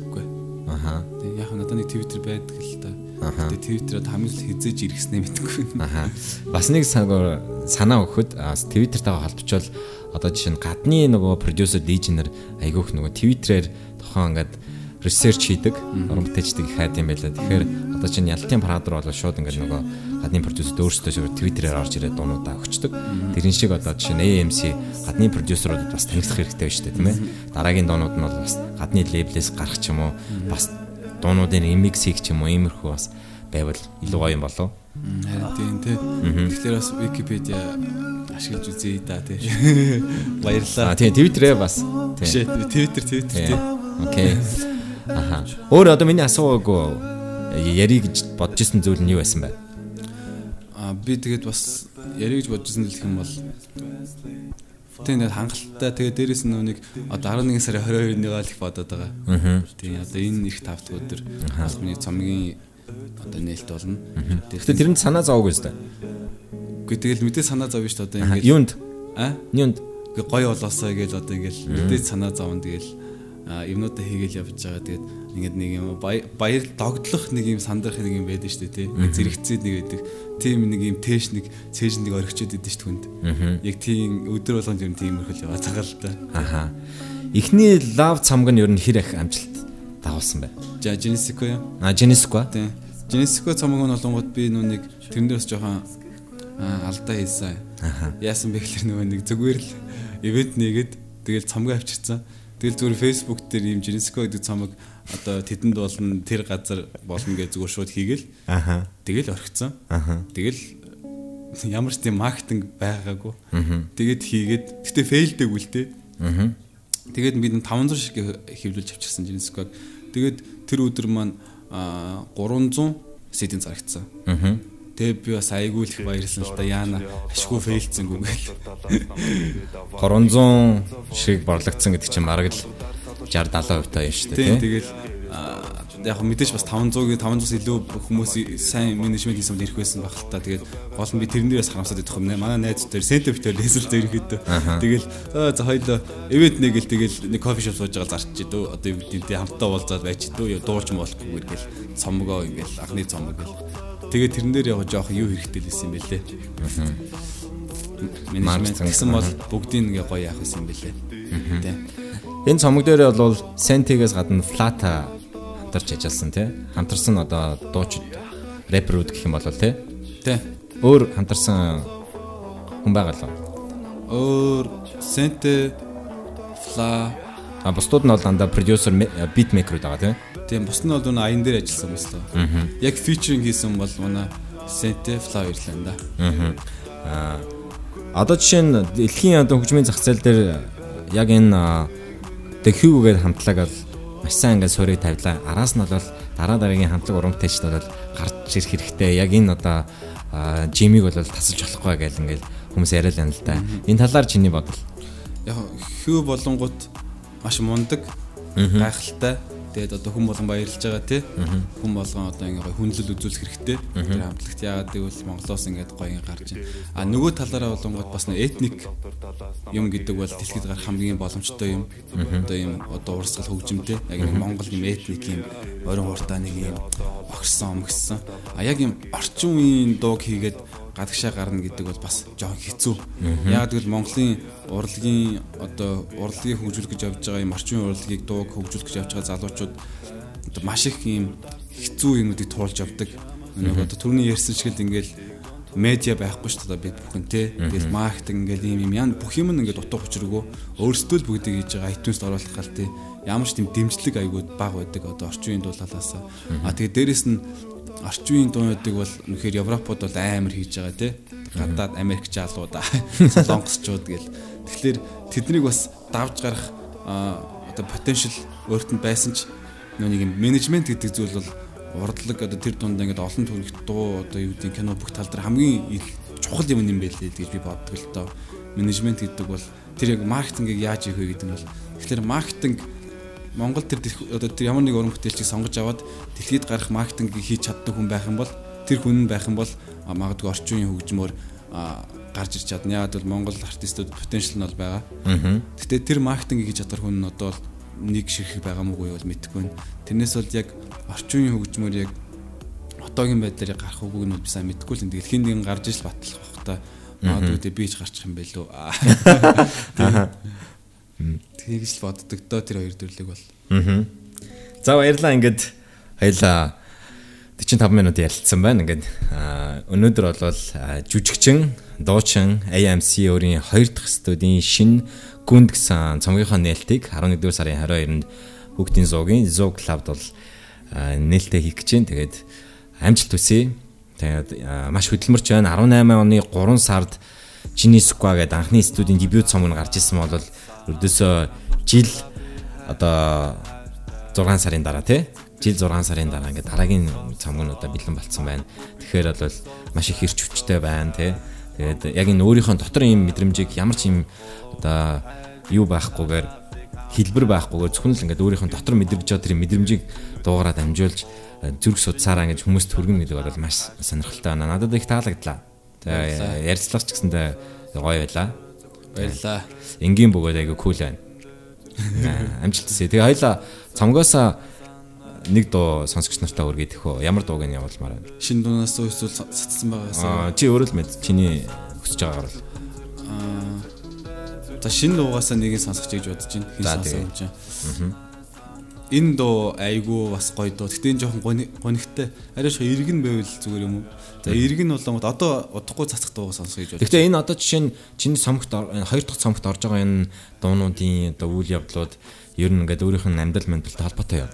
Аха. Тэг яг надад нэг Twitter байдаг л та. Аха. Тэг Twitter-д хамгийн л хизээж иргэснээ мэдгүй. Аха. Бас нэг санаа өгөхөд Twitter-тайгаа холбочвол одоо жишээ нь гадны нөгөө продюсер нар айгүйх нөгөө Twitter-ээр тохоо ингээд research хийдэг уран бүтээлчдэг их хайд юм байлаа. Тэгэхээр одоо чинь ялтын парадор бол шууд ингээд нөгөө гадны продюсерд өөрсдөө шууд Twitter-аар орж ирээд дуунуудаа өгчдөг. Тэрэн шиг одоо жишээ нь AMC гадны продюсеруудад бас танилцах хэрэгтэй байна шүү дээ, тийм ээ. Дараагийн дуунууд нь бол бас гадны лейблээс гарах ч юм уу, бас дуунуудын remix хийх ч юм уу, иймэрхүү бас байвал илүү гоё юм болов. Харин тийм тий. Тэгэхээр бас Wikipedia ашиглаж үзье да тий. Баярлалаа. А тий Twitter-ээ бас. Тий. Twitter Twitter тий. Окей. Аха. Өөр одоо миний асуугаагүй ярих гэж бодож исэн зүйл нь юу байсан бэ? Аа би тэгээд бас ярих гэж бодож исэн гэх юм бол тэгээд хангалттай тэгээд дээрэс нь нэг одоо 11 сарын 22-ныгаа л их бодоод байгаа. Аа. Тэгээд одоо энэ их тавт өдөр бас миний цомгийн одоо нээлт болно. Тэгэхдээ тэрэнд санаа зовоогүй өстэй. Үгүй тэгэл мэдээ санаа зовж шүү дээ одоо ингээд. Юунд? Аа? Юунд? Гоё болоосоо гэж одоо ингээд мэдээ санаа зовно тэгэл юмнуудаа хийгээл явж байгаа. Тэгээд ингээд нэг юм баяр догдлох нэг юм сандрах нэг юм байдаг шүү дээ тий. Зэрэгцээд нэг байдаг. Тийм нэг юм тээш нэг цээж нэг орхичод идэв шүү хүнд. Яг тийм өдөр болгонд юм тиймэрхэл яваа цагаал та. Аха. Эхний лав цамг нь ер нь хэр их амжилт дагуулсан бай. За Genesco юу? А Genesco. Тий. Genesco цамг нь болонгууд би нөө нэг тэрэн дээрс жоохон алдаа хийсэн. Яасан бэ гэхэлэр нөгөө нэг зүгээр л ивент нэгэд тэгэл цамгаа авчирсан. Тэгэл зүгээр Facebook дээр ийм Жинско гэдэг цомог одоо тэдэнд болно тэр газар болно гэж зүгээр шууд хийгээл. Аха. Тэгэл орхицсан. Аха. Тэгэл ямар ч тийм маркетинг байгаагүй. Тэгээд хийгээд гэтээ фейлдэг үлдээ. Тэгээд бид 500 шиг хэвлүүлж авчирсан Genesis-г. Тэгээд тэр өдөр маань а 300 сэтийн зарагдсан. Тэгээ би бас айгүй л их баярлсан л да яана ашгүй фейлцсэнгүү гэл. 300 шиг борлогдсон гэдэг чинь бараг л 60 70% таа юм шүү дээ тийм. Тэгэл яг мэдээж бас 500-ийн 500-аас илүү хүмүүс сайн менежмент хийсэн ирэх байсан баг л та. Тэгээд гол нь би тэрнээс харамсаад идэх юм нэ. Манай найз дээр сентер битэр лесэл зэрэгэд. Тэгэл за хоёлоо ивент нэг л тэгэл нэг кофе шоп сууж байгаа зарч идүү. Одоо юу гэдэг хамтдаа уулзаад байж идүү. Дуулж болохгүй гэл цомгоо ингээл анхны цомог гэл. Тэгээд тэрэн дээр яг жоох юу хэрэгтэй л байсан юм бэлээ. Менежмент гэсэн бол бүгдийг ингээ гоё яах байсан юм бэлээ. Тэ. Энэ цомог дээр бол сентигээс гадна флата хамтарч ажилласан тий. Хамтарсан одоо дуучид рэперүүд гэх юм бол тий. Тий. Өөр хамтарсан хүн байгаа л. Өөр Сенте Фла а бусдууд нь бол дандаа продюсер битмейкерүүд байгаа тий. Тийм бус нь бол өнөө аян дээр ажилласан юм байна. Яг фичеринг хийсэн бол манай Фла ирлээ да. Аа. Одоо жишээ нь дэлхийн одоо хөгжмийн зах зээл дээр яг энэ The Hue-гээр хамтлагаар маш сайн ингээд суурийг тавилаа. Араас нь бол дараа дараагийн хамтлаг урамтайчд бол гарч ирэх хэрэгтэй. Яг энэ одоо жимиг бол тасалж болохгүй гэж ингээд хүмүүс яриад байна л да. Энэ талаар чиний бодол. Яг хүү болонгууд маш мундаг гайхалтай Тэгээд одоо хүн болгон баярлж байгаа тий. Хүн болгон одоо ингээ хүнлэл үзүүлэх хэрэгтэй. Тэр хамтлагт яагаад гэвэл Монголоос ингээд гоё гарч байна. А нөгөө талаараа болонгод бас нэг этник юм гэдэг бол дэлхийд гарах хамгийн боломжтой юм. Одоо юм одоо урсгал хөгжимтэй. Яг нэг Монгол юм этник юм орон хууртаа нэг юм огсон омгсон. А яг юм орчин үеийн дууг хийгээд гадагшаа гарна гэдэг бол бас жоохон хэцүү. Яг тэгвэл Монголын урлагийн одоо урлагийг хөгжүүлэх гэж явж байгаа юм орчин урлагийг дууг хөгжүүлэх гэж явж байгаа залуучууд одоо маш их юм хэцүү юмнуудыг туулж явдаг. Нэг одоо түрүүний ярьсан шиг л ингээл медиа байхгүй шүү дээ бид бүхэн те. Тэгэл маркетинг ингээл юм юм яа бүх юм ингээд утга учиргүй өөрсдөө л бүгдийг хийж байгаа iTunes-д оруулах гал те. Ямар ч тийм дэмжлэг айгууд баг байдаг одоо орчин үеийн дуулалаас. А тэгээ дээрэс нь орчин үеийн дуунуудыг бол үнэхээр Европод бол амар хийж байгаа тий. Гадаад Америк жаалуудаа солонгосчууд гэл. Тэгэхээр тэднийг бас давж гарах одоо потенциал өөрт нь байсан ч нэг юм менежмент гэдэг зүйл бол урдлаг одоо тэр дунд ингээд олон төрөлх дуу одоо юу гэдэг кино бүх тал дээр хамгийн чухал юм юм байлээ гэж би боддог л доо. Менежмент гэдэг бол тэр яг маркетингийг яаж хийх вэ гэдэг нь бол тэгэхээр маркетинг Монгол тэр одоо тэр ямар нэг уран бүтээлчийг сонгож аваад дэлхийд гарах маркетингийг хийж чаддаг хүн байх юм бол тэр хүн байх юм бол магадгүй орчин үеийн хөгжмөөр гарч ирч чадна. Яг бол Монгол артистууд потенциал нь бол байгаа. Гэтэ тэр маркетингийг хийж чадвар хүн нь одоо нэг ширхэг байгаа мгүй бол мэдэхгүй. Тэрнээс бол яг орчин үеийн хөгжмөөр яг одоогийн байдлаар гарах үгүй нь би сайн мэдэхгүй л энэ дэлхийн нэг гарч иж батлах бах та. Магадгүй би ч гарчих юм байлоо. Тэгж л боддог доо тэр хоёр төрлөг бол. Аа. За баярлаа ингээд хоёлаа 45 минут ярилцсан байна. Ингээд өнөөдөр бол жүжигчин, дуучин AMC өөрийн 2 дахь студийн шин гүнд гэсэн цомгийнхоо нээлтийг 11 сарын 22-нд Бүгдийн зуугийн Zoo Club-д бол нээлттэй хийх гэж байна. Тэгээд амжилт хүсье. Тэгээд маш хөдөлмөрч байна. 18 оны 3 сард Squad гэдэг анхны студийн дебют цомог гарч ирсэн бол Өрдөөсөө жил одоо 6 сарын дараа тий жил 6 сарын дараа ингээд дараагийн цамгнуудаа бэлэн болцсон байна. Тэгэхээр бол маш их ирч хүчтэй байна тий. Тэгээд яг энэ өөрийнхөө дотор юм мэдрэмжийг ямар ч юм одоо юу байхгүйгээр хэлбэр байхгүйгээр зөвхөн л ингээд өөрийнхөө дотор мэдрэгж байгаа тэр мэдрэмжийг дуугараад амжуулж зүрх судсаараа ингэж хүмүүст хүргэн гэдэг бол маш сонирхолтой байна. Надад их таалагдлаа. Ярьцлагч гэсэндээ гоё байлаа. Баярлаа. Энгийн бөгөөд айгу кул байна. Амжилт хүсье. Тэгээ хоёлаа цомгоосаа нэг дуу сонсогч нартай өргөе тэхөө. Ямар дууг нь явуулмаар байна? Шинэ дуунаас уу эсвэл цацсан байгаас. Аа чи өөрөө л мэд. Чиний хүсэж байгаагаар л. Аа За шинэ дуугаасаа нэгийг сонсох гэж бодож байна. Хин чинь. Аа энэ дуу айгүй бас гоё дуу. Гэтэ энэ жоохон гонигтай. Арай шо иргэн байвал зүгээр юм уу? За иргэн бол одоо удахгүй цацах дуугаа сонсох гэж байна. Гэтэ энэ одоо жишээ нь чиний цомогт хоёр дахь цомогт орж байгаа энэ дуунуудын одоо үйл явдлууд ер нь ингээд өөрийнх нь амьдрал мэндэлтэй холбоотой юу?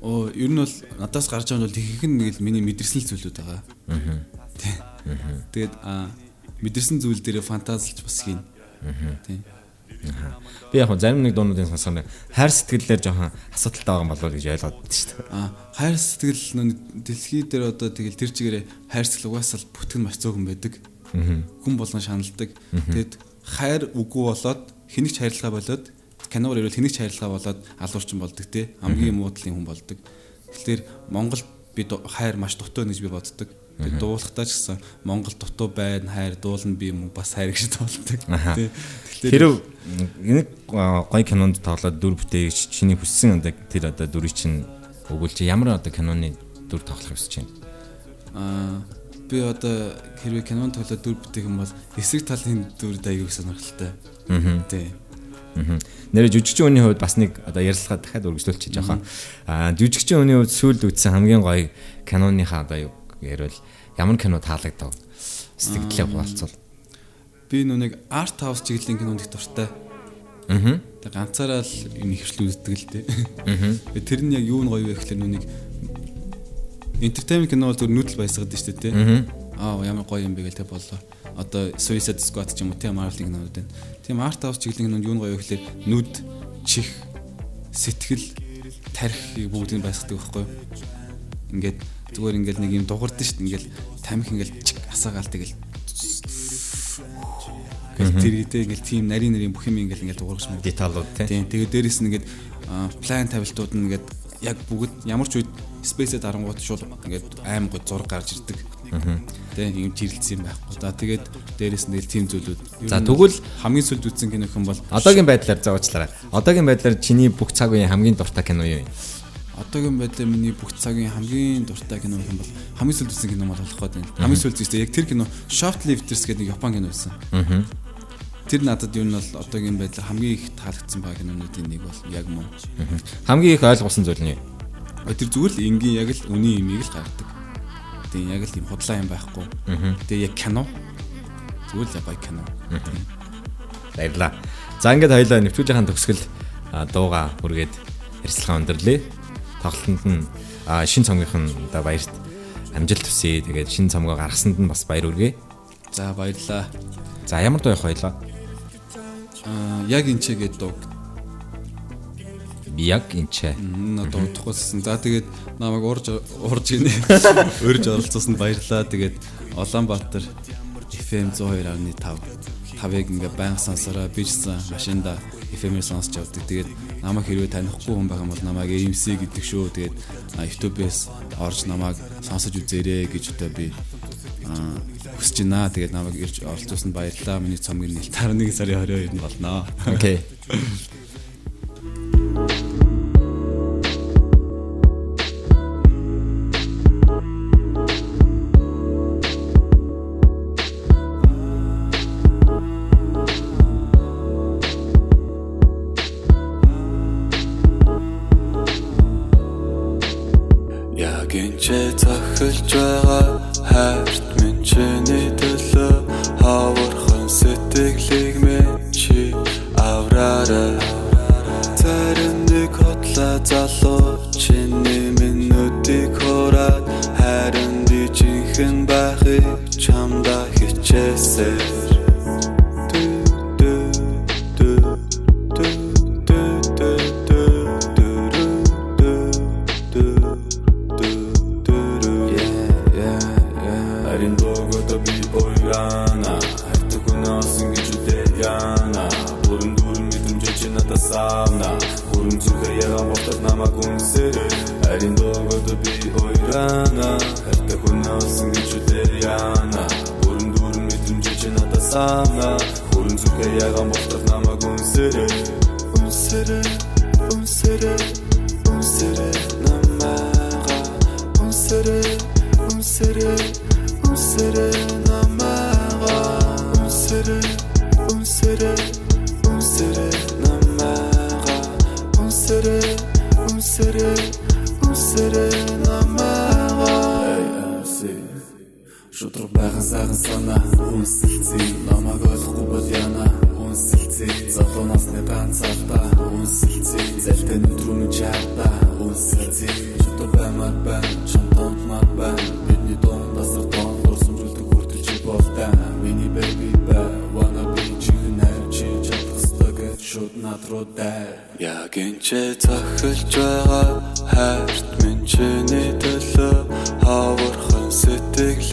Оо ер нь бол надаас гарч байгаа нь бол ихэнх нь нэг л миний мэдэрсэн зүйлүүд байгаа. Аа. Тэгээд аа мэдэрсэн зүйл дээр фантазлж бас хийн. Тийм. Би яг зарим нэг дуунуудын сонсоход хайр сэтгэлээр жоохон асуудалтай байгаа юм болов уу гэж ойлгоод байна шүү дээ. Аа хайр сэтгэл нөө дэлхий дээр одоо тэгэл тэр чигээрээ хайр сэтгэл угаасаа бүтгэн маш цөөхөн байдаг. Хүн болгон шаналдаг. Тэгэд хайр үгүй болоод хэнийг ч хайрлага болоод киноор ирвэл хэнийг ч хайрлага болоод алуурчин болдог те хамгийн муудлын хүн болдог. Тэгэхээр Монгол бид хайр маш дутуу гэж би боддог. Би дуулахдаа ч гэсэн Монгол дутуу байна, хайр дуулна би юм бас хайр гэж дуулдаг. Тэр нэг гоё кинонд тоглоод дүр бүтээгч чиний хүссэн одоо тэр одоо дүрийг чинь өгүүлж ямар одоо киноны дүр тоглох хүсэж байна? Аа би одоо хэрвээ кинонд тоглоод дүр бүтээх юм бол эсрэг талын дүр аягүй сонирхолтой. Аа. Тий. Нэрэ жүжигчийн үний хувьд бас нэг одоо ярилцлага дахиад үргэлжлүүлчих жоохон. Аа жүжигчийн үний хувьд сүүлд үзсэн хамгийн гоё киноныхаа одоо юу ярил ямар кино таалагдав? Сэтгэлээ хуваалцвал. Би нүг арт хаус чиглэлийн кинонд их дуртай. Аа. Тэг ганцаараа л юм ихвчлэн үздэг л дээ. Аа. Тэр нь яг юу нь гоё вэ гэхэлэр нүг entertainment кино бол зөв нүүдэл баясгаад шүү дээ, тий. Аа ямар гоё юм бэ гэл тэг боллоо. Одоо Suicide Squad ч юм уу тийм Marvel кинонууд байна. Тийм арт хаус чиглэлийн кинонд юу нь гоё вэ гэхэлэр нүд, чих, сэтгэл, тарих бүгдийг баясгадаг байхгүй юу? Ингээд зүгээр ингээл нэг юм дугардаг шүү дээ. Ингээл тамхи ингээл асаагаал тэгэл Ингээл тэр хэдэ ингээл тийм нарийн нарийн бүх юм ингээл ингээл дуургаж мөн. Деталууд тийм. Тэгээ дээрэс нь ингээд план тавилтууд нь ингээд яг бүгд ямар ч үед спейсэд харангууд шууд ингээд аим гоо зураг гарч ирдэг. Тийм юм жирэлцсэн юм байхгүй. За тэгээд дээрэс нь тийм зүйлүүд. За тэгвэл хамгийн сүлд үзсэн кино хэн бол одоогийн байдлаар заачлаарай. Одоогийн байдлаар чиний бүх цаг үеийн хамгийн дуртай кино юу юм? Одоогийн байдлаар миний бүх цагийн хамгийн дуртай кино юм бол хамгийн сүүлд үзсэн кино бол болох гэдэг. Хамгийн сүүлд үзсэн яг тэр кино Shoplifters гэдэг нэг Япон кино байсан. Тэр надад юу нь бол одоогийн байдлаар хамгийн их таалагдсан баг кинонуудын нэг бол яг мөн. Хамгийн их ойлгуулсан зүйл нь юу? Тэр зүгээр л энгийн яг л үний имийг л гаргадаг. Тийм яг л тийм худлаа юм байхгүй. Тэгээ яг кино. Зүгээр л гоё кино. Баярлаа. За ингээд хоёлаа нэвтрүүлгийн төгсгөл дууга хүргээд ярилцлага өндөрлөө тоглолтод нь шин цомгийнх нь одоо баярт амжилт хүсье. Тэгээд шин цомгоо гаргасанд нь бас баяр үргээ. За баярлаа. За ямар дуу байлаа? Аа яг энэ гээд дуу. Би яг энэ. Одоо утгуулсан. За тэгээд намайг урж урж гинэ. Өрж оролцсонд баярлаа. Тэгээд Улаанбаатар FM 102.5 тавыг ингээ байнга сонсороо би ч гэсэн машинда FM-ээр сонсч явдаг. Тэгээд намайг хэрвээ танихгүй хүн байх юм бол намайг AMC гэдэг шүү. Тэгээд YouTube-ээс орж намайг сонсож үзээрэй гэж одоо би хүсэж байна. Тэгээд намайг ирж оролцуулсанд баярлалаа. Миний цомгийн нэл 11 сарын 22-нд болно. Окей. үнсэлцээ зэлтэн өдрөн чарта үнсэлцээ чөтөр баймаг байна чамтанд маг байна бидний дон дасар дон дурсан бүлдэг хүртэл чи болтай миний baby ба wanna be чи нэр чи чадхсдаг шууд натруу даа яг энэ ч цохилж байгаа хайрт минь чиний төлөө хавархан сэтгэл